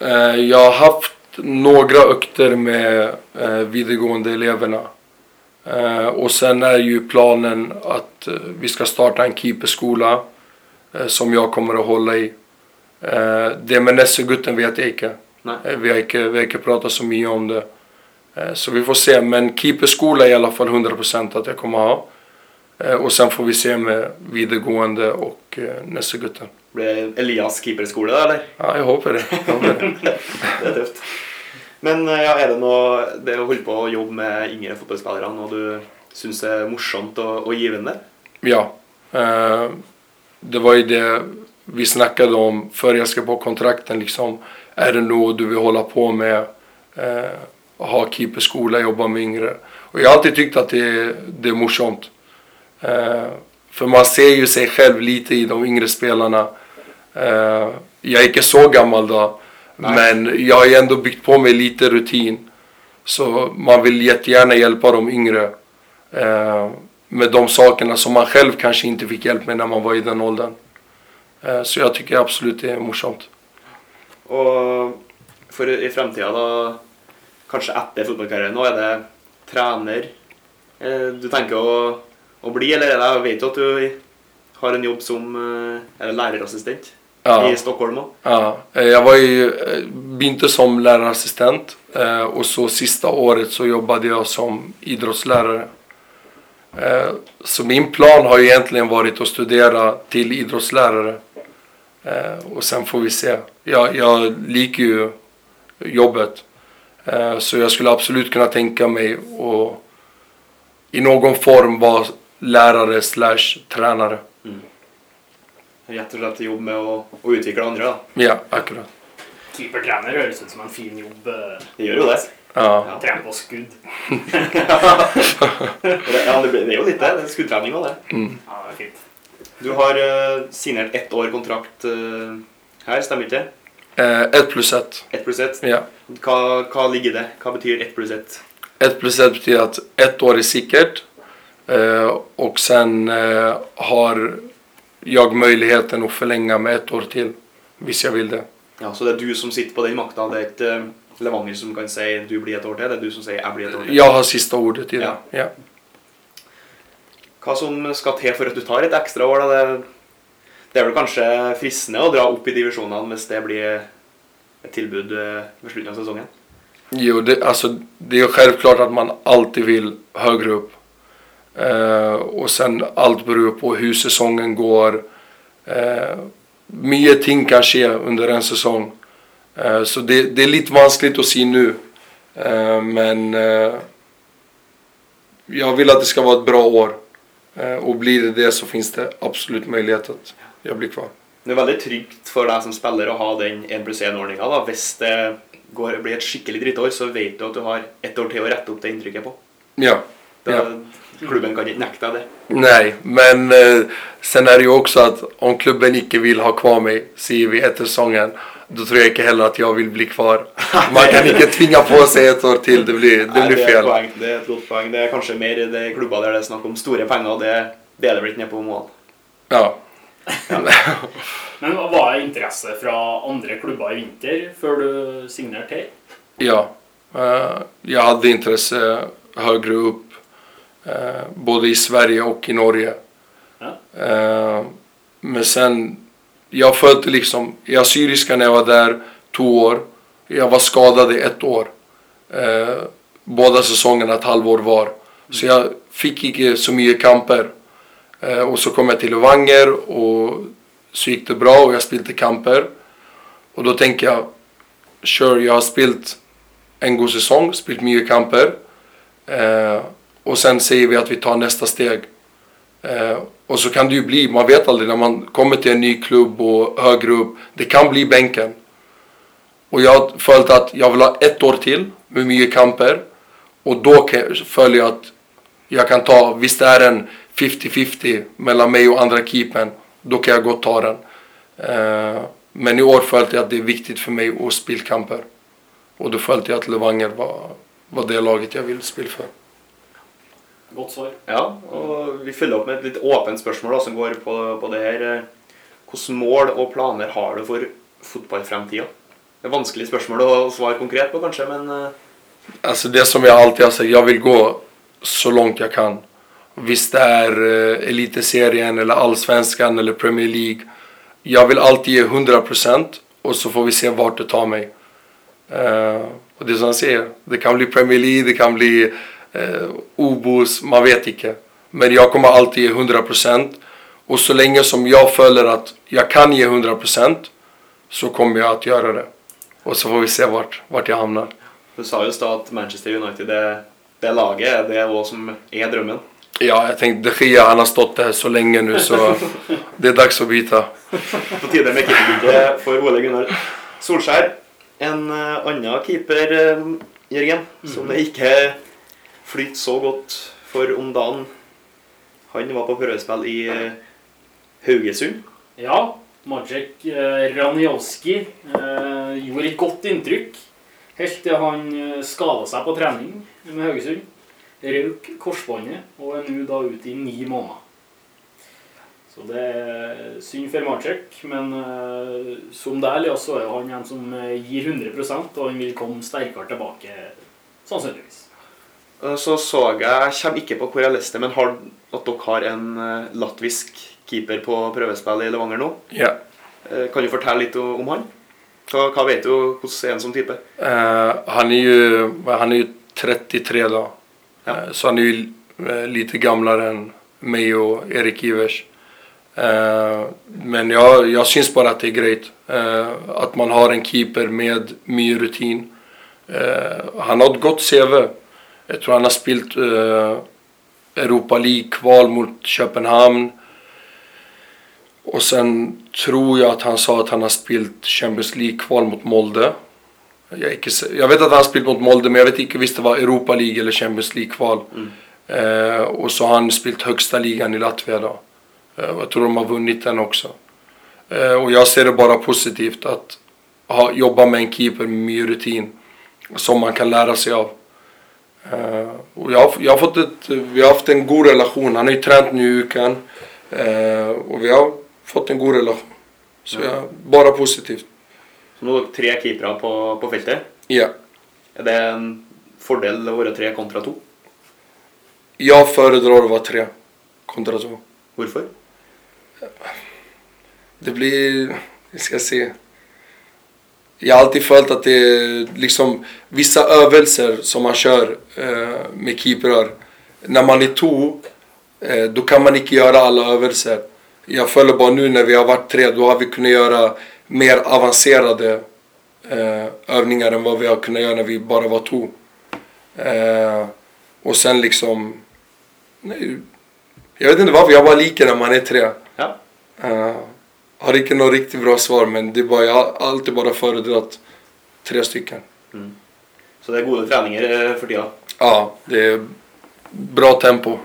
Eh, Jag har haft några ökter med eh, videregående eleverna. Och sen är ju planen att vi ska starta en keeperskola som jag kommer att hålla i. Det med Nessegutten vet jag inte. Vi, har inte vi har inte pratat så mycket om det. Så vi får se. Men keeperskola är i alla fall 100% att jag kommer ha. Eh, och sen får vi se med videregående och eh, Nessegutten. Blir det Elias keeperskole, da, eller? Ja, jag hoppas det. Det. Det er tøft. Men eh, ja, er det noe Det å holde på å jobbe med yngre fotballspillere noe du syns er morsomt og, og givende? Ja. Eh, det var ju det vi snackade om före jag skrev på kontrakten. Liksom, är det något du vill hålla på med? Eh, ha keeperskola, jobba med yngre. Och jag har alltid tyckt att det, det är morsomt. Eh, för man ser ju sig själv lite i de yngre spelarna. Eh, jag är inte så gammal då. Nej. Men jag har ju ändå byggt på mig lite rutin. Så man vill jättegärna hjälpa de yngre. Eh, med de sakerna som man själv kanske inte fick hjälp med när man var i den åldern. Så jag tycker absolut det är morsomt. Og for i fremtida, da Kanskje etter fotballkarrieren nå, er det trener eh, du tenker å, å bli, eller er Jeg vet jo at du har en jobb som eh, er det lærerassistent Ja. i Stockholm. Ja, eh, jag var ju, eh, begynte som lärarassistent eh, och så sista året så jobbade jag som idrottslärare. Eh, Så min plan har ju egentligen varit att studera till idrottslärare. Eh, Och sen får vi se. Jag, jag liker ju jobbet. Eh, Så jag skulle absolut kunna tänka mig att i någon form vara lärare slash tränare. Rett og slett jobbe med å, å utvikle andre. da. Ja, akkurat. Keepertrener høres ut som en fin jobb. eh, Det gjør jo det. Ja. Trene på skudd. Ja, det, blir- det er jo litt det. det Skuddtrening òg, det. Ja, det er fint. Du har eh, signert ett år kontrakt eh, her, stemmer ikke det? Eh, Ett plus ett. Ett pluss ett. Ja. Hva, hva ligger det? Hva betyr ett pluss ett? Ett plus ett betyder att ett år är säkert. Eh, och sen eh, har jag möjligheten att förlänga med ett år till. Hvis jag vill det. Ja, Så det er du som sitter på den makta? Det er ikke eh, Levanger som kan si du blir et år til? Det er du som sier jeg blir et år til? Jag har sista ordet i det. Ja. Ja. Hva som skal til for at du tar et ekstra år? Det, det er vel kanskje fristende å dra opp i divisjonene hvis det blir et tilbud eh, ved slutten av sesongen? Jo, det, alltså, det är självklart att man alltid vill högre upp. Eh, och sen allt beror på hur säsongen går. Eh, mycket ting kan ske under en säsong. Eh, så det, det är lite vanskligt att se nu. Eh, men eh, jag vill att det ska vara ett bra år. Eh, och blir det det så finns det absolut möjlighet att jag blir kvar. Det er veldig trygt for deg som spiller å ha den 1 pluss 1-ordninga. Hvis det går, blir et skikkelig drittår, så vet du at du har ett år til å rette opp det inntrykket på. Ja. Det, Ja. Klubben kan ikke nekte deg det. Nej, men eh, sen är det ju också att om klubben inte vill ha kvar mig, säger vi efter säsongen, då tror jag inte heller att jag vill bli kvar. Man kan inte tvinga på sig ett år till, det blir, det blir det, er et fel. poeng. det er et godt poeng. Det er kanskje mer i de klubber der det er snakk om store penger. Det, det det blitt nede på Moan. Ja. Men hva var det interesse fra andre klubber i vinter før du signerte her? ja. Eh, jag hade intresse högre upp, eh, både i Sverige och i Norge. Ja. Eh, men sen, jag följde liksom, i Assyriska när jag var där två år. Jag var skadad i ett år. Eh, båda säsongerna ett halvår var. Så jag fick inte så mycket kamper. Eh, och så kom jag till Levanger och så gick det bra och jag spelade kamper. Och då tänker jag, sure, jag har spelat en god säsong, spelat mycket kamper. Och sen säger vi att vi tar nästa steg. Eh, och så kan det ju bli, man vet aldrig när man kommer till en ny klubb och högre upp, det kan bli bänken. Och jag har följt att jag vill ha ett år till med mycket kamper. Och då följer jag att jag kan ta, visst det är en 50-50 mellan mig och andra keepern, då kan jag gott ta den. Eh, men i år följde jag att det är viktigt för mig att spela kamper. Och då följde jag att Levanger var, var det laget jag ville spela för. Godt svar. Ja, og vi følger opp med et litt åpent spørsmål da, som går på, på det her. Hvilke mål og planer har du for fotballfremtida? Det er vanskelig spørsmål å svare konkret på, kanskje, men eh, Alltså det som jag alltid har sagt, jag vill gå så långt jag kan. Visst det är eh, elitserien eller allsvenskan eller Premier League. Jag vill alltid ge 100% och så får vi se vart det tar mig. Eh, och det är som jag säger, det kan bli Premier League, det kan bli eh, Obos, man vet inte. Men jag kommer alltid ge 100% och så länge som jag följer att jag kan ge 100% så kommer jag att göra det. Och så får vi se vart, vart jag hamnar. Du sa just då att Manchester United, det, det laget, det är vad som är drömmen. Ja, jag tänkte de Gea, han har stått där så länge nu så det är dags att byta. På tide med keeperbytte for Ole Gunnar Solskjær. En uh, annen keeper, uh, Jørgen, som det ikke flyter så godt for om dagen. Han var på prøvespill i eh, Haugesund. Ja, Majek eh, Ranjowski eh, gjorde et godt inntrykk helt til han eh, skadade skada seg på trening med Haugesund. Røk korsbåndet og er nå da ute i ni måneder. Så det er synd for Marcek, men som det er, så er han en som ger gir 100 og han vil komme sterkere tilbake, sannsynligvis. Uh, Så så jeg, jeg kommer ikke på hvor jeg leste, men har, at dere har en uh, latvisk keeper på prøvespill i Levanger nå. Ja. Uh, Kan du fortelle litt o- om han? Hva, hva vet du hvordan er han som type? Eh, han, är ju, han är ju 33 då. Ja. Eh, så han är ju eh, lite gamlare än mig och Erik Ivers. Eh, men jag, jag syns bara att det är grejt. Eh, att man har en keeper med mycket rutin. Eh, han har ett gott CV. Jag tror han har spelat eh, Europa League-kval mot Köpenhamn. Och sen tror jag att han sa att han har spelat Champions League-kval mot Molde. Jag, inte, jag vet att han har spelat mot Molde men jag vet inte visst det var Europa League eller Champions League-kval. Eh, och så har han spelat högsta ligan i Latvia då. Eh, jag tror de har vunnit den också. Eh, och jag ser det bara positivt att ha, jobba med en keeper med rutin. Som man kan lära sig av. Eh, och jag, har- jag har fått ett, vi har haft en god relation. Han har ju tränat nu i veckan. Eh, och vi har fått en god relation. Så jag, bara positivt. Så er dere tre keepere på, på feltet. Ja. Er det en fordel å være tre kontra to? Jag föredrar att vara tre kontra två. Hvorfor? Det blir, vi ska se. Jag har alltid följt att det är liksom vissa övelser som man kör eh, med keeprar. När man är två, eh, då kan man inte göra alla övelser. Jag följer bara nu när vi har varit tre, då har vi kunnat göra mer avancerade eh, övningar än vad vi har kunnat göra när vi bara var två. Eh, och sen liksom, nej, jag vet inte varför, jag bara liker när man är tre. Ja. Uh, har inte något riktigt bra svar men det är bara, jag har alltid bara föredragit tre stycken. Så det er gode treninger eh, for tida. Ja, det är bra tempo.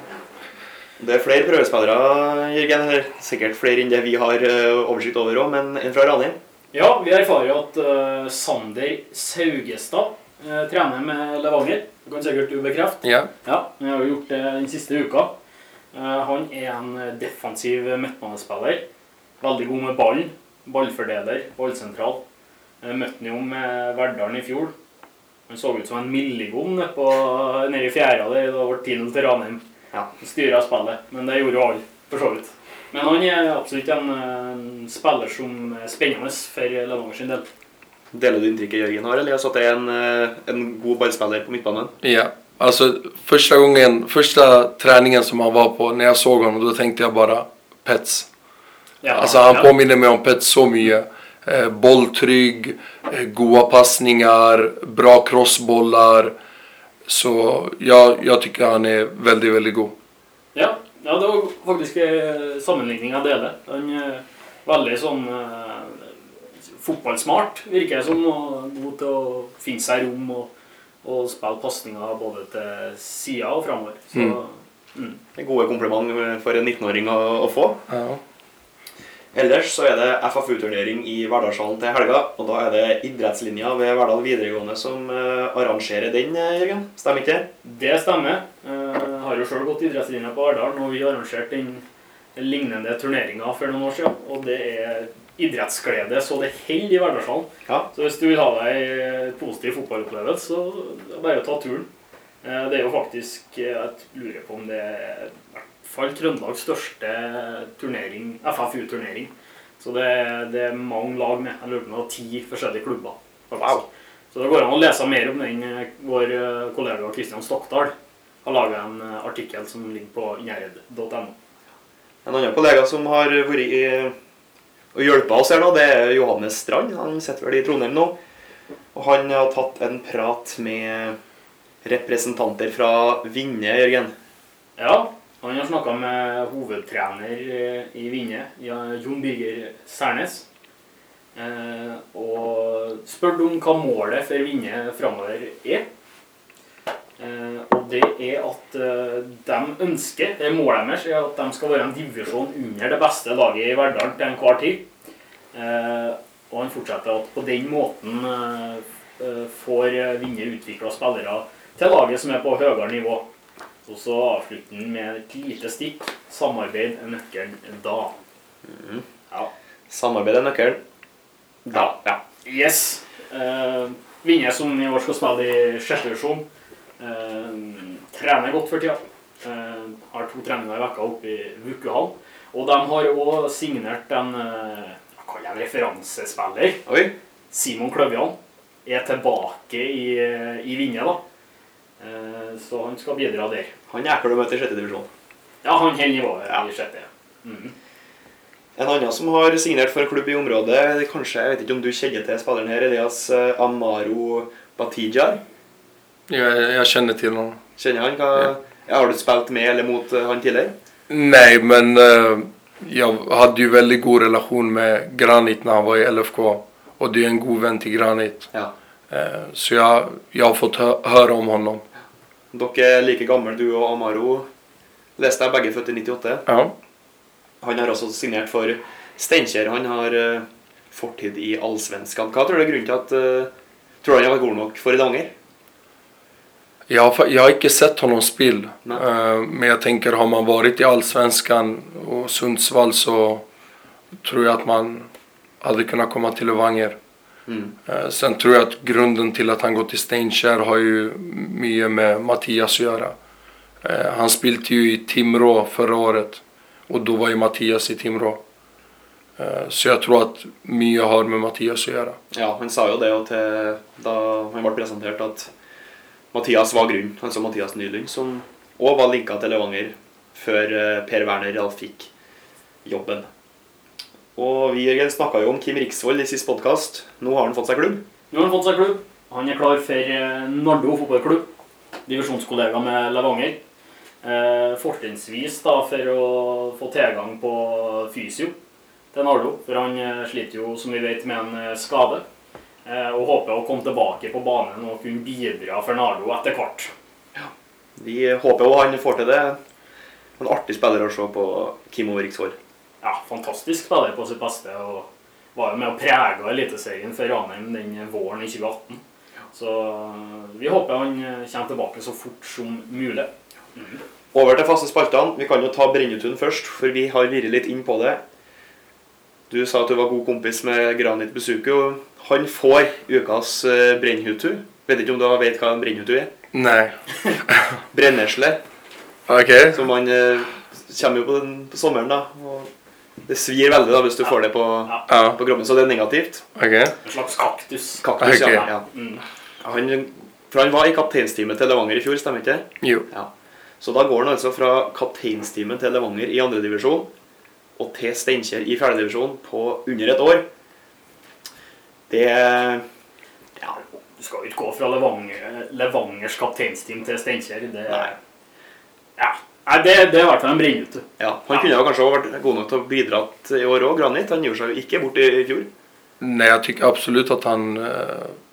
Det er flere prøvespillere, Jørgen. Eller sikkert flere enn det vi har eh, oversikt over òg, men en fra Ranheim. Ja, vi erfarer at eh, Sander Saugestad eh, trener med Levanger. Det kan sikkert du bekrefte. Ja. Ja, jeg har jo gjort det den siste uka. Eh, han er en defensiv midtbanespiller. Veldig god med ballen. Ballfordeler, ballsentral. Jeg møtte han jo med Verdalen i fjor. Han så ut som en milligon nede nede i fjæra der. Det ble 10-0 til Ranheim. Ja. Styra spillet. Men det gjorde jo alle, for så vidt. Men han er absolutt en, eh, spiller som er spennende for Levanger sin del. Deler du inntrykket Jørgen har, Elias, at det er en, eh, en god ballspiller på midtbanen? ja. Alltså första gången, första träningen som han var på, när jag såg honom, då tänkte jag bara Pets. Ja, Alltså han ja. påminner mig om Pets så mycket. Eh, bolltrygg, eh, goda passningar, bra crossbollar. Så jag, jag tycker han är väldigt, väldigt god. Ja, ja det var faktisk eh, sammenligning jeg deler. Han er veldig sånn eh, fotballsmart, virker det som. Og god til å finne seg rom og, og spille pasninger både til sida og framover. Så mm. Det er gode kompliment eh, for en 19-åring å, å få. Ja. Ellers så er det FFU-turnering i Verdalshallen til helga. Og da er det idrettslinja ved Verdal videregående som eh, arrangerer den, eh, Jørgen. Stemmer ikke det? Det stemmer. Eh, Jeg har jo sjøl gått idrettslinja på Verdalen, og vi arrangerte den lignende turneringa for noen år siden. Og det er idrettsglede så det holder i Verdalshallen. Ja. Så hvis du vil ha deg en positiv fotballopplevelse, så er det bare å ta turen. Eh, Det er jo faktisk eh, Jeg lurer på om det er fall Trøndelags største turnering, FFU-turnering. Så det, det er mange lag med. Jeg lurer på om det var ti forskjellige klubber. Wow. Så det går an å lese mer om den. eh, Vår eh, kollega Kristian Stokdal har laga en eh, artikkel som ligger på innherred.no. En annen kollega som har vært i, og hjulpet oss her nå, det er Johannes Strand. Han sitter vel i Trondheim nå. Og han har tatt en prat med representanter fra Vinje, Jørgen. Ja, han har snakka med eh, hovedtrener eh, i Vinje, Jon Birger Særnes. och og spurt om hva målet for Vinje framover er. Och og det er at de ønsker, det målet deres, er at de skal være en divisjon under det beste laget i Verdalen til enhver tid. Og han fortsetter at på den måten får Vinje utvikla spillere til laget som er på høyere nivå. Og så avslutter han med et lite stikk. Samarbeid er nøkkelen da. Ja. Samarbeid er nøkkelen. Da, ja. Yes. Eh, Vinje som i år skal spille i sjette divisjon. Eh, trener godt for tida. Eh, har to treninger i vekka oppe i Vukuhall. Og de har òg signert en hva kaller jeg referansespiller. Oi. Simon Kløvjan er tilbake i, i Vinje, da. Eh, så han skal bidra der. Han er møte i sjette divisjon. Ja, han holder nivået Ja. i sjette. Mhm. En annen som har signert for en klubb i området, det kanskje, jeg vet ikke om du kjenner til spilleren her, Elias eh, Amaro Batijar. Jag, jag känner till honom. Kjenner han? Hva, ja, har du spilt med eller mot eh, han tidligere? Nej, men eh, jag hade ju väldigt god relation med Granit när han var i LFK. Och det är en god vän till Granit. Ja. Eh, så jag, jag har fått hö höra om honom. Dere er like gamle, du og Amaro. Leste jeg begge født i 98. Ja. Han har også signert for Steinkjer. Han har eh, fortid i Allsvenskan. Hva tror du er grunnen til at eh, Tror du han var god nok for Levanger? Jag, har, jag har inte sett honom. Nej. Eh, men jag tänker, har man varit i Allsvenskan och Sundsvall så tror jag att man hade kunnat komma till Levanger. Mm. Eh, sen tror jag att grunden till att han går till Steinkjer har ju mycket med Mattias att göra. Eh, han spelade ju i Timrå förra året och då var ju Mattias i Timrå. Eh, så jag tror att mycket har med Mattias att göra. Ja, han sa ju det och till, då han ble presenterad att Mattias var grym. Han sa Mathias Nylund, som också var linkad till Levanger för Per Werner fick jobben. Og vi Jørgen, snakka jo om Kim Riksvold i sist podkast. Nå har han fått seg klubb. Nå har han fått seg klubb. Han er klar for eh, Nardo fotballklubb. Divisjonskollega med Levanger. Eh, Fortrinnsvis for å få tilgang på fysio til Nardo. For han eh, sliter jo, som vi vet, med en eh, skade. Eh, og håper å komme tilbake på banen og kunne bidra for Nardo etter hvert. Vi håper jo han får til det. En artig spiller å se på Kim over Riksvold. Ja, fantastisk spiller på sitt beste. og var med og prega Eliteserien for Ranheim den våren i 2018. Så eh, vi håper han eh, kommer tilbake så fort som mulig. Over til faste spaltene. Vi kan jo ta Brennetun først, for vi har vært litt inn på det. Du sa at du var god kompis med Granit Besuku. og Han får ukas eh, brennhutu. Vet ikke om du vet hva en brennhutu er? Nej. Brennesle. Okej. Som man kommer jo på, den, på sommeren, da. Og det svir veldig da hvis du får det på, Ja. på kroppen, så det er negativt. Okej. En slags kaktus. Kaktus, Ok. ja. ja. Mm. Han, for han var i kapteinsteamet til Levanger i fjor, stemmer ikke det? Jo. Ja. Så da går han altså fra kapteinsteamet til Levanger i andredivisjon og til Steinkjer i fjerdedivisjon på under et år. Det Ja. Du skal jo ikke gå fra Levanger, Levangers kapteinsteam til Steinkjer. Det, Nei. ja. Nei, det, det er i hvert fall en brennute. ja. Han kunne jo kanskje ha vært god nok til å bidra i år òg, Granit. Han gjorde seg jo ikke bort i i fjor. Nej, jag tycker absolut att han eh,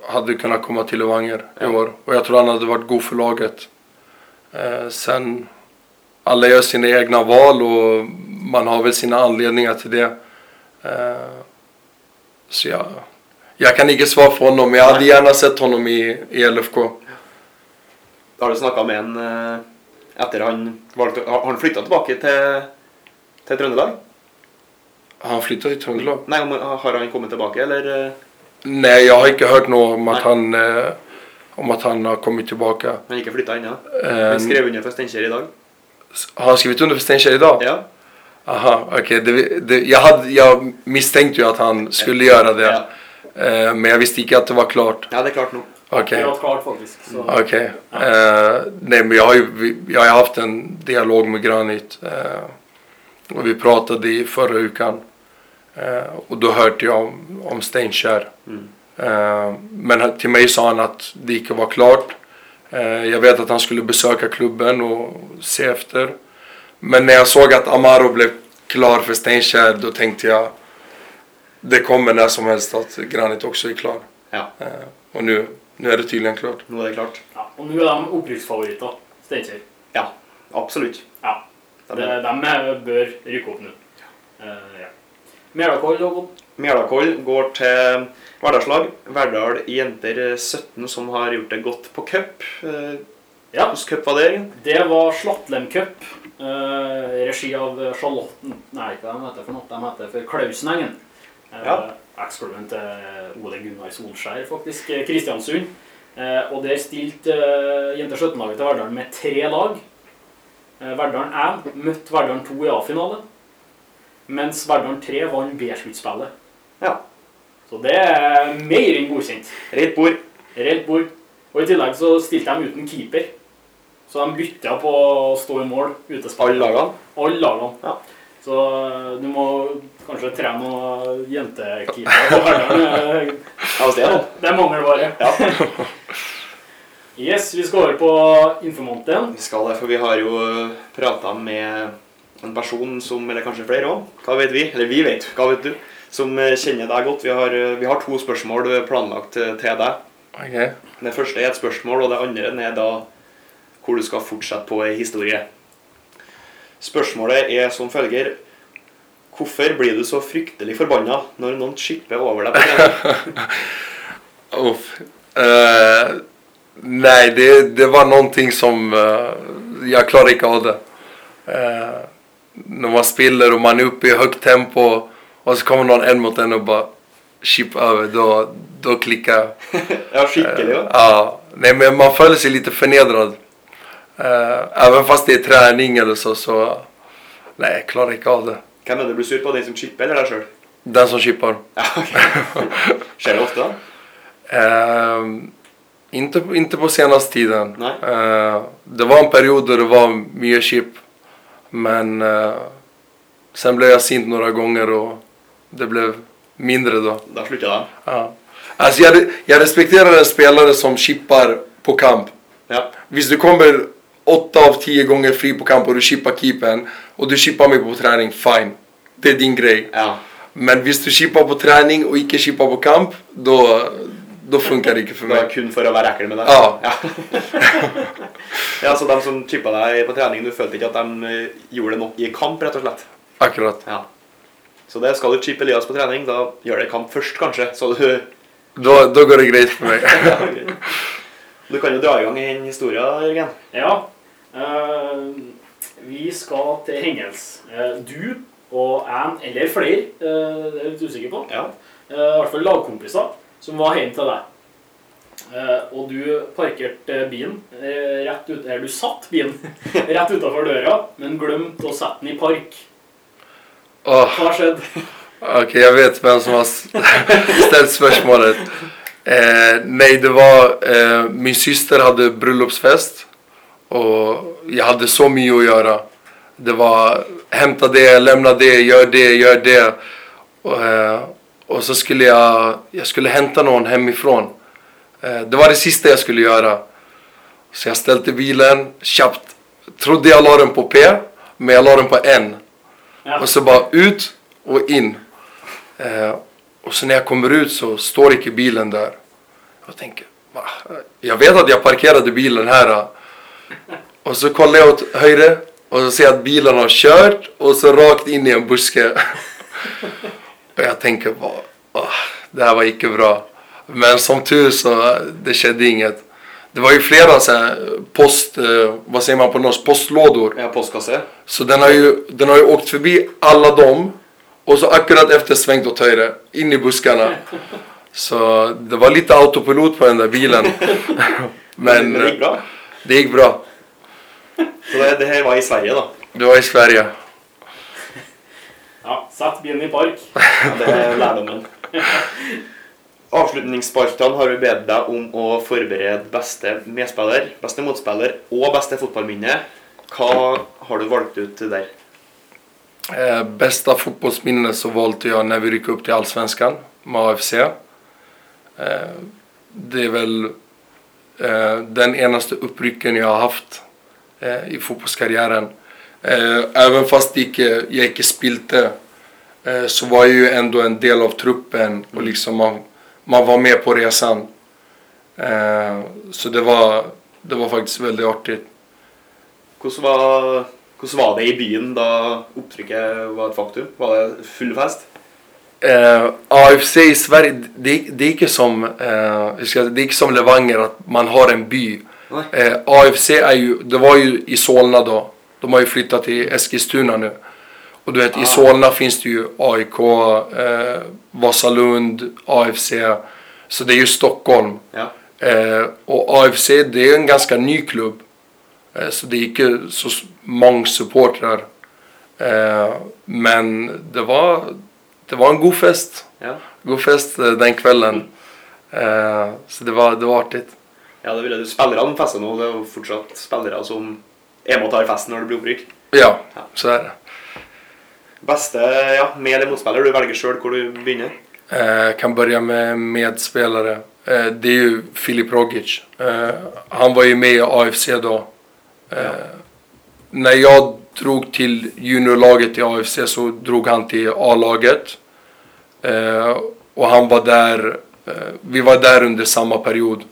hade kunnat komma till Levanger i Ja. år. Och jag tror han hade varit god för laget. Eh, sen, alla gör sina egna val och man har väl sina anledningar till det. Eh, så jag, jag kan inte svara för honom, men jag hade gärna sett honom i, i LFK. Har du snakka med eh, etter han valgte Har han flytta tilbake til, til Trøndelag? Har han flyttat till Tröndelag? Nei, om- har han kommet tilbake, eller? eh? Nej, jag har inte hört något om att Nej. han eh, om att han har kommit tillbaka. Han ikke flytta ennå. Eh, Han skrev under for Steinkjer i dag. har han skrivit under för Steinkjer idag? Ja. Aha, okej. Det, jag, hade, jag misstänkte ju att han skulle göra det. Ja. Eh, men jag visste inte att det var klart. ja, det er klart nå. Okej. Akkurat klart, faktisk. Så. Okej. Eh, nej, men jag har ju jag har haft en dialog med Granit. Eh, och vi pratade i förra veckan. Eh, och då hörde jag om, om Steinkjer. Mm. Men till mig sa han att det inte var klart. Eh, jag vet att han skulle besöka klubben och se efter. Men när jag såg att Amaro blev klar för Steinkjer då tänkte jag det kommer när som helst att Granit också är klar. Ja, och nu, nu är det tydligen klart. nå er det klart. Ja, og nå er de opprykksfavoritter, Steinkjer. Ja, absolutt. Ja. De De, rykke opp nå. Eh, ja. Mjælakål, Håkon. Mjælakål går til hverdagslag. Verdal jenter 17 som har gjort det godt på cup. Eh, Ja, Hvilken cup var det? det var Slattlem Cup. eh, regi av Charlotten Nei, hva de heter for noe? De heter for Klausenengen. Uh, Ja. Eksklubben til Ole Gunnar Solskjær, faktisk. eh, Kristiansund. Eh, og der stilte Jenter 17-laget til Verdalen med tre lag. Uh, Verdalen 1 møtte Verdalen 2 i A-finale. Mens Verdalen 3 vant B-sluttspillet. Ja. Så det er mer enn godkjent. Rett bord. Reelt bord. Og i tillegg så stilte de uten keeper. Så de bytta på å stå i mål utespill. Alle lagene. Alle lagene. Ja. Så eh, du må kanskje trene noen jentekeepere på hvis det er mangelvare. Ja, Yes, vi skal over på informanten. vi skal det, for vi har jo prata med en person som, eller kanskje flere òg, hva vet vi? Eller vi vet, hva vet du? Som eh, kjenner deg godt. Vi har, eh, vi har to spørsmål planlagt eh, til deg. Okej. Det første er et spørsmål, og det andre er da hvor du skal fortsette på ei historie. Spørsmålet er som følger Hvorfor blir du så fryktelig forbanna når noen skipper over deg på? Uff. Eh, nej, det, det var någonting som eh, jag klarar inte av det. Eh, när man spelar och man är uppe i högt tempo och så kommer någon en mot en och bara chip över, då, då klickar. Ja, skikkelig, ja. Ja, nej men man följer sig lite förnedrad. Även fast det är träning eller så, så nej, jag klarar inte av det. Hvem er det du blir sur på? Den som chipper, eller deg sjøl? Den som chippar. Ja, ok. Skjer det ofte, da? Eh, inte, inte på senaste tiden. Eh, det var en period då det var mycket chip. Men eh, sen blev jag sint några gånger och det blev mindre då. Da slutter de. Ja. Alltså jag, jag respekterar en spelare som chippar på kamp. Ja. Visst du kommer 8 av 10 gånger fri på kamp och du chippar keepern och du chippar mig på träning, fine. Det är din grej. ja. Men visst du chippar på träning och inte chippar på kamp, då, då funkar det inte för Det var mig. kun for å være ekkel med deg? Ja. ja. ja, Så de som chippa deg på trening, du følte ikke at de eh, gjorde det nok i kamp, rett og slett? Akkurat. Ja. Så det skal du chippe Elias på trening, da gjør det kamp først, kanskje. Så du Då, då går det grejt för mig. Du kan jo dra i gang en historie, Jørgen. Ja. eh, vi skal til Hengels. Eh, du og en eller flere, eh, det er jeg litt usikker på, Ja. eh, i hvert fall lagkompiser, som var hjemme til deg. Eh, og du parkerte bilen rett ut, eller du satt bilen rett utenfor døra, men glemte å sette den i park. Åh, Hva skjedde? Okej, jag vet vem som har ställt spörsmålet. Eh, nej, det var eh, min syster hade bröllopsfest och jag hade så mycket att göra. Det var hämta det, lämna det, gör det, gör det. Och, eh, och så skulle jag, jag skulle hämta någon hemifrån. Eh, det var det sista jag skulle göra. Så jag ställde bilen, köpt, trodde jag la den på P, men jag la den på N. Ja. Och så bara ut och in. Eh, och så när jag kommer ut så står inte bilen där. Jag tänker, va? Jag vet att jag parkerade bilen här. Och så kollar jag åt höger och så ser jag att bilen har kört och så rakt in i en buske. och jag tänker bara, "Ah, det här var inte bra. Men som tur så det skedde inget. Det var ju flera så här post, eh, vad säger man på norsk, postlådor. Ja, postkasse. Så den har, ju, den har ju åkt förbi alla dem och så akkurat efter svängt åt höger, in i buskarna. Så det var lite autopilot på den där bilen. Men Men det gick bra. det gick bra. Så det, det här var i Sverige då. Det var i Sverige. Ja, Sett bilen i park. Ja, det er lærdommen. Avslutningsspaltene har vi bedt deg om å forberede beste medspiller, beste motspiller og beste fotballminne. Hva har du valgt ut der? Eh, bästa fotbollsminne så valde jag när vi ryckte upp till Allsvenskan med AFC. Eh, det är väl eh, den enaste upprycken jag har haft i fotbollskarriären. Eh, även fast jag inte, jag inte spilte eh, så var jag ju ändå en del av truppen och liksom man, man var med på resan. Eh, så det var, det var faktiskt väldigt artigt. Hvordan var, var det i byen da opptrykket var et faktum? Var det full fest? Eh, AFC i Sverige, det, det är inte som, eh, hur säga, det är inte som Levanger att man har en by. Eh, AFC är ju, det var ju i Solna då. De har ju flyttat till Eskilstuna nu. Och du vet, Ah. i Solna finns det ju AIK, eh, Vasalund, AFC. Så det är ju Stockholm. Ja. Eh, och AFC, det är en ganska ny klubb. Eh, så det är inte så många supportrar. Eh, men det var, det var en god fest. ja. God fest eh, den kvällen. Eh, så det var, det var artigt. Ja, det ville du. Spillerne fester nå. Det er jo fortsatt spillere som er med og tar festen når det blir opprykk. Ja, så är det. Beste ja, med- eller motspiller? Du velger sjøl hvor du begynner. Eh, kan börja med medspelare. Eh, Det är ju Filip Rogic. Eh, Han var ju med i AFC då. Eh, När jag drog till juniorlaget i AFC så drog han till A-laget. Eh, Och han var där, eh, vi var där under samma period.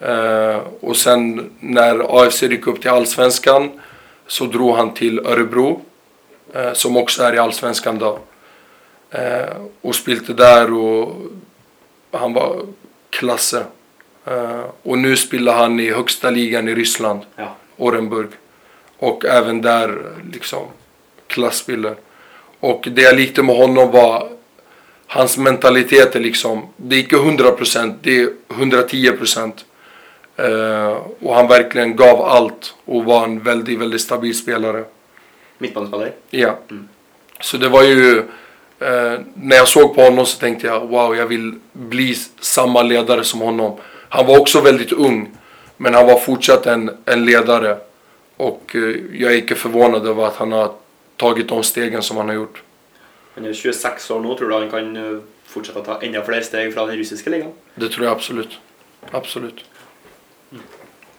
Eh, Och sen när AFC gick upp till Allsvenskan så drog han till Örebro. eh, Som också är i Allsvenskan då. Eh, och spilte där och han var klasse. Eh, och nu spelar han i högsta ligan i Ryssland, Ja. Orenburg. Och även där liksom klasspiller. Och det jag likte med honom var hans mentalitet är liksom, det är inte 100% det är 110%. Eh, och han verkligen gav allt och var en väldigt, väldigt stabil spelare. Midtbanespiller. Ja. Så det var ju... Eh, när jag såg på honom så tänkte jag wow, jag vill bli samma ledare som honom. Han var också väldigt ung, men han var fortsatt en, en ledare. Och eh, jag är inte förvånad över att han har tagit de stegen som han har gjort. Han er 26 år nå. Tror du han kan eh, fortsette å ta enda flere steg fra den russiske ligaen? Det tror jag absolut. Absolut.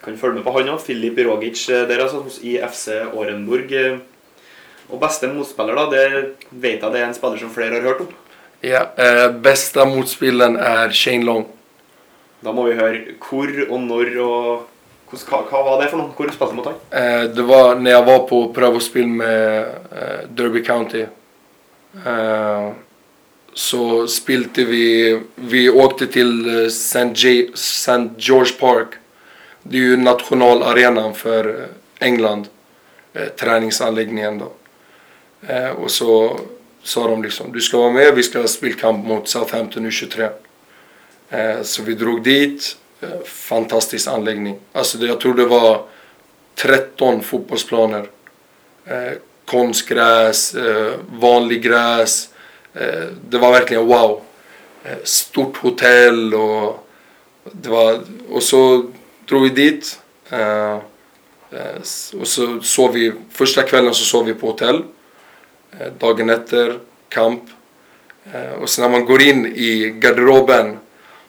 Kan følge med på han òg. Filip Rogic eh, der altså, hos IFC Orenburg. eh. Og beste motspiller, da, det vet jeg det er en spiller som flere har hørt om. Ja, eh, bästa motspelaren är Shane Long. Da må vi høre hvor og når og hva, hva var det for noe? Hvor spilte du mot han? Eh, det var när jag var på prövospel med eh, Derby County. Eh, så spilte vi, vi åkte till eh, St. George Park. Det är ju nationalarenan för eh, England. Eh, träningsanläggningen då. Eh, och så sa de liksom, du ska vara med, vi ska spela kamp mot Southampton U23. Eh, så vi drog dit. Eh, fantastisk anläggning. Alltså det, jag tror det var 13 fotbollsplaner. Eh, konstgräs, vanlig gräs. Det var verkligen wow. Stort hotell och det var, och så drog vi dit. Eh, eh, och så sov vi, första kvällen så sov vi på hotell. Eh, dagen efter, kamp. Eh, och sen när man går in i garderoben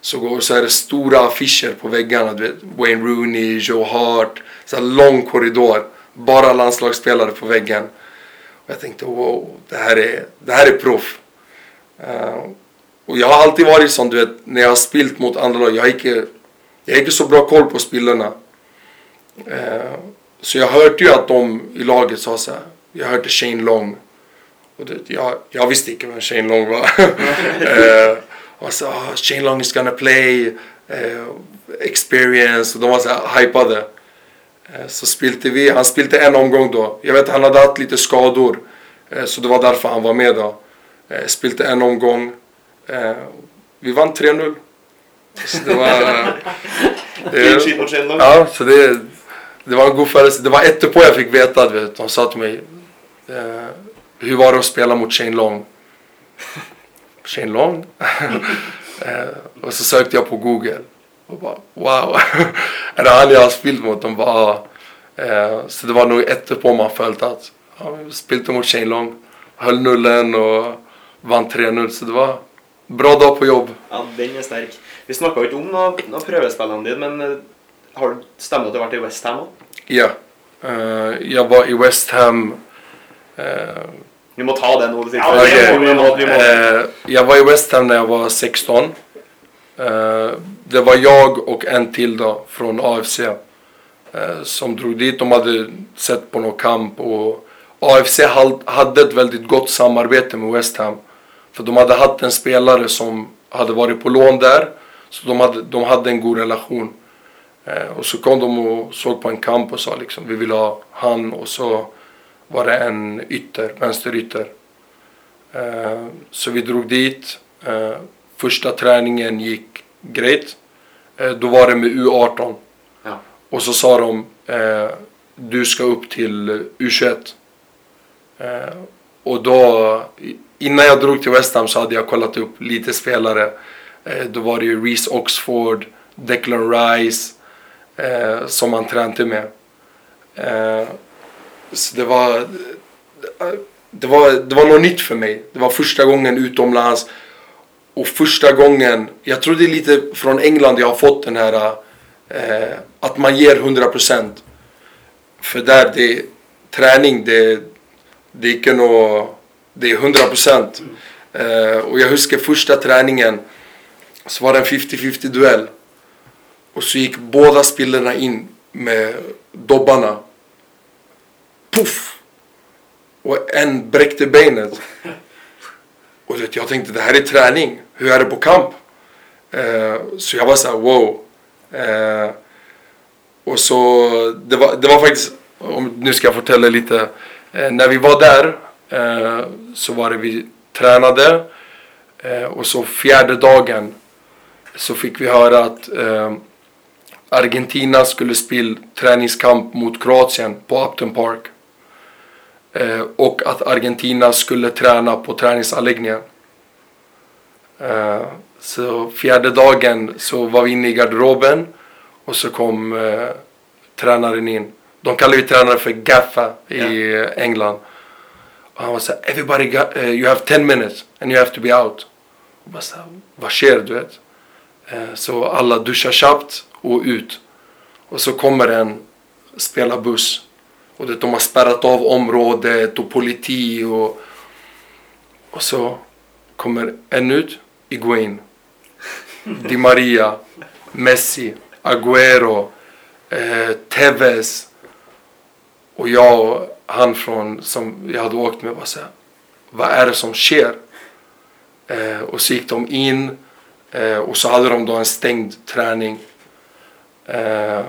så, går, så är det stora affischer på väggarna. Du vet, Wayne Rooney, Joe Hart. Så här lång korridor. Bara landslagsspelare på väggen. Och jag tänkte wow, det här är, det här är proff. Uh, och jag har alltid varit sån, du vet, när jag har spilt mot andra lag. Jag har inte, jag har inte så bra koll på spelarna. Eh, så jag hörde ju att de i laget sa så här. Jag hörde Shane Long. Och det, jag, jag visste inte vem Shane Long var. eh, och så, ah, Shane Long is gonna play. Eh, experience. Och de var så här hypade. Eh, så spilte vi. Han spilte en omgång då. Jag vet han hade haft lite skador. Eh, så det var därför han var med då. Eh, spilte en omgång. Eh, vi vann 3-0. Så det var... Shane Long. Ja, så det, det var en god föreställning. Det var etterpå jag fick veta, vet. De sa till mig, eh, hur var det att spela mot Shane Long? Shane Long? eh, och så sökte jag på Google. Och bara, wow. är det han jag har spelat mot? De bara, eh, Så det var nog etterpå man följt att, ja, spelade mot Shane Long. Höll nullen och vann 3-0. Så det var bra dag på jobb. Ja, den er sterk. Vi snakka ikke om noe, noe prøvespillene dine, men eh, har du stemmer det at du har vært i Westham òg? Ja. Eh, jag var i West Ham. eh, Vi må ta det nå. det Ja, siste. det vi, må må, vi må, Eh, jag var i West Ham när jag var 16. Eh, det var jag och en till då från AFC eh, som drog dit. De hade sett på någon kamp och AFC hade ett väldigt gott samarbete med West Ham. För de hade haft en spelare som hade varit på lån där. Så de hade, de hade en god relation. Eh, och så kom de och såg på en kamp och sa liksom vi vill ha han och så var det en ytter, vänsterytter. Eh, så vi drog dit. Eh, första träningen gick grejt. Eh, då var det med U18. Ja. Och så sa de eh, du ska upp till U21. Eh, och då, innan jag drog till West Ham så hade jag kollat upp lite spelare. Eh, då var det ju Reese Oxford, Declan Rice eh, som man tränade med. Eh, så det var, det var, det var något nytt för mig. Det var första gången utomlands. Och första gången, jag tror det är lite från England jag har fått den här eh, att man ger 100%. För där det träning, det, det är inte det är 100%. Eh, och jag huskar första träningen så var det en 50-50 duell. Och så gick båda spelarna in med dobbarna. Puff! Och en bräckte benet. Och du vet, jag tänkte det här är träning. Hur är det på kamp? Eh, så jag var såhär, wow. Eh, och så, det var, det var faktiskt, om, nu ska jag fortälla lite. Eh, när vi var där eh, så var det vi tränade. Eh, och så fjärde dagen så fick vi höra att eh, Argentina skulle spela träningskamp mot Kroatien på Upton Park. Eh, och att Argentina skulle träna på träningsanläggningen. Eh, så fjärde dagen så var vi inne i garderoben och så kom eh, tränaren in. De kallar ju tränaren för Gaffa i eh, England. Och han var såhär, everybody got, eh, you have 10 minutes and you have to be out. Och bara så här, vad sker du vet? Eh, så alla duschar snabbt och ut. Och så kommer en spelarbuss. Och det, de har spärrat av området och politi och... Och så kommer en ut, Iguain. Di Maria, Messi, Agüero, eh, Tevez. Och jag och han från, som jag hade åkt med var så här, vad är det som sker? Eh, och så gick de in eh, och så hade de då en stängd träning. Eh,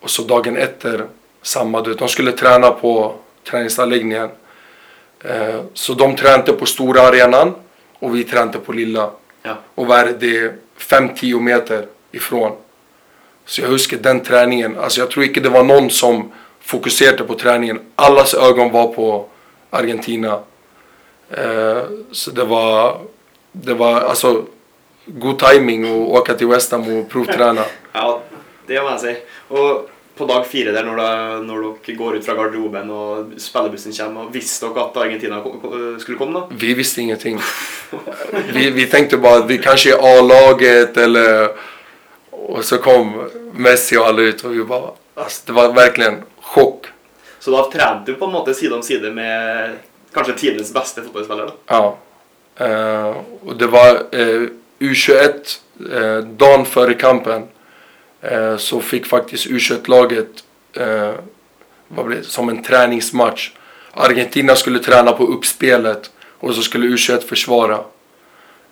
och så dagen efter, samma du vet, de skulle träna på träningsanläggningen. Eh, så de tränade på stora arenan och vi tränade på lilla. Ja. Och vad är det? Det är 5-10 meter ifrån. Så jag huskar den träningen. Alltså jag tror inte det var någon som fokuserade på träningen. Allas ögon var på Argentina. Eh, så det var, det var alltså god timing att åka till West Ham och provträna. Ja, det må jeg si. Og på dag fire der, når, da, når dere går ut fra garderoben og spillerbussen kommer, visste dere at Argentina skulle komme, da? Vi visste ingenting. Vi, vi tänkte bara att vi kanske är A-laget eller... Och så kom Messi och alla ut och vi bara... Alltså det var verkligen chock. Så da trente du på en måte side om side med kanskje tidens beste fotballspiller? da? Ja. Eh, och det var eh, U21, eh, dagen före kampen. Eh, så fick faktiskt U21-laget eh, vad blev det, som en träningsmatch. Argentina skulle träna på uppspelet och så skulle U21 försvara.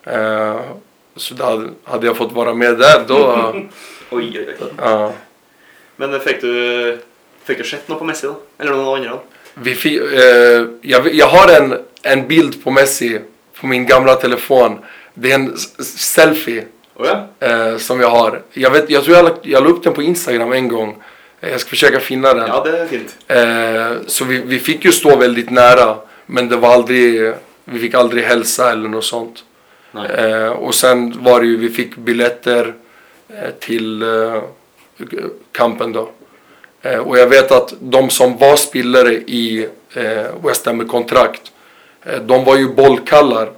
Eh, så då hade, jag fått vara med där då... Oi, oi, oi. ja. Men fikk du, fikk du sett noe på Messi, da? Eller andre? da? Vi fi, eh, jag, jag har en, en bild på Messi på min gamla telefon Det är en selfie Å ja. eh, som jag har. Jag, vet, jag tror jag, la- jag la upp den på Instagram en gång. Eh, Jag ska försöka finna den. ja, det är fint. Eh, så vi, vi fick ju stå väldigt nära. Men det var aldrig, vi fick aldrig hälsa eller något sånt. Nej. Eh, och sen var det ju, vi fick biljetter eh, till eh, kampen då. Och jag vet att de som var spelare i West Ham med kontrakt, de var ju bollkallar.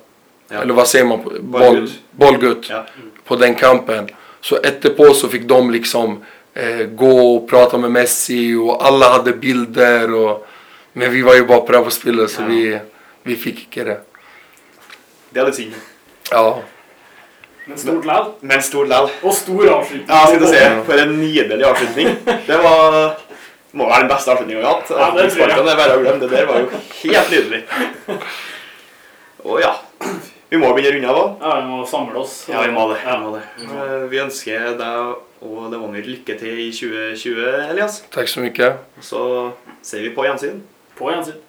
Ja. Eller vad säger man? Boll, Bollgutt. bollgutt. Ja. På den kampen. Så efterpå så fick de liksom eh, gå och prata med Messi och alla hade bilder. Och, men vi var ju bara på det spelare så Ja. vi, vi fick inte det. Det är lite synd. Ja. Men stort lall. Men stor lall. Och stor avslutning. Ja, skal du se. For en nydelig avslutning. Det var må være den beste avslutningen vi har hatt. Ja, det tror glemme. Det der var jo helt nydelig. Og ja, vi må begynne å runde av. Ja, vi må samle oss. Ja, vi må det. Ja. Vi, må det. Eh, vi ønsker deg og Levanger lykke til i 2020, Elias. Tack så mycket. Og så ser vi på gjensyn. På gjensyn.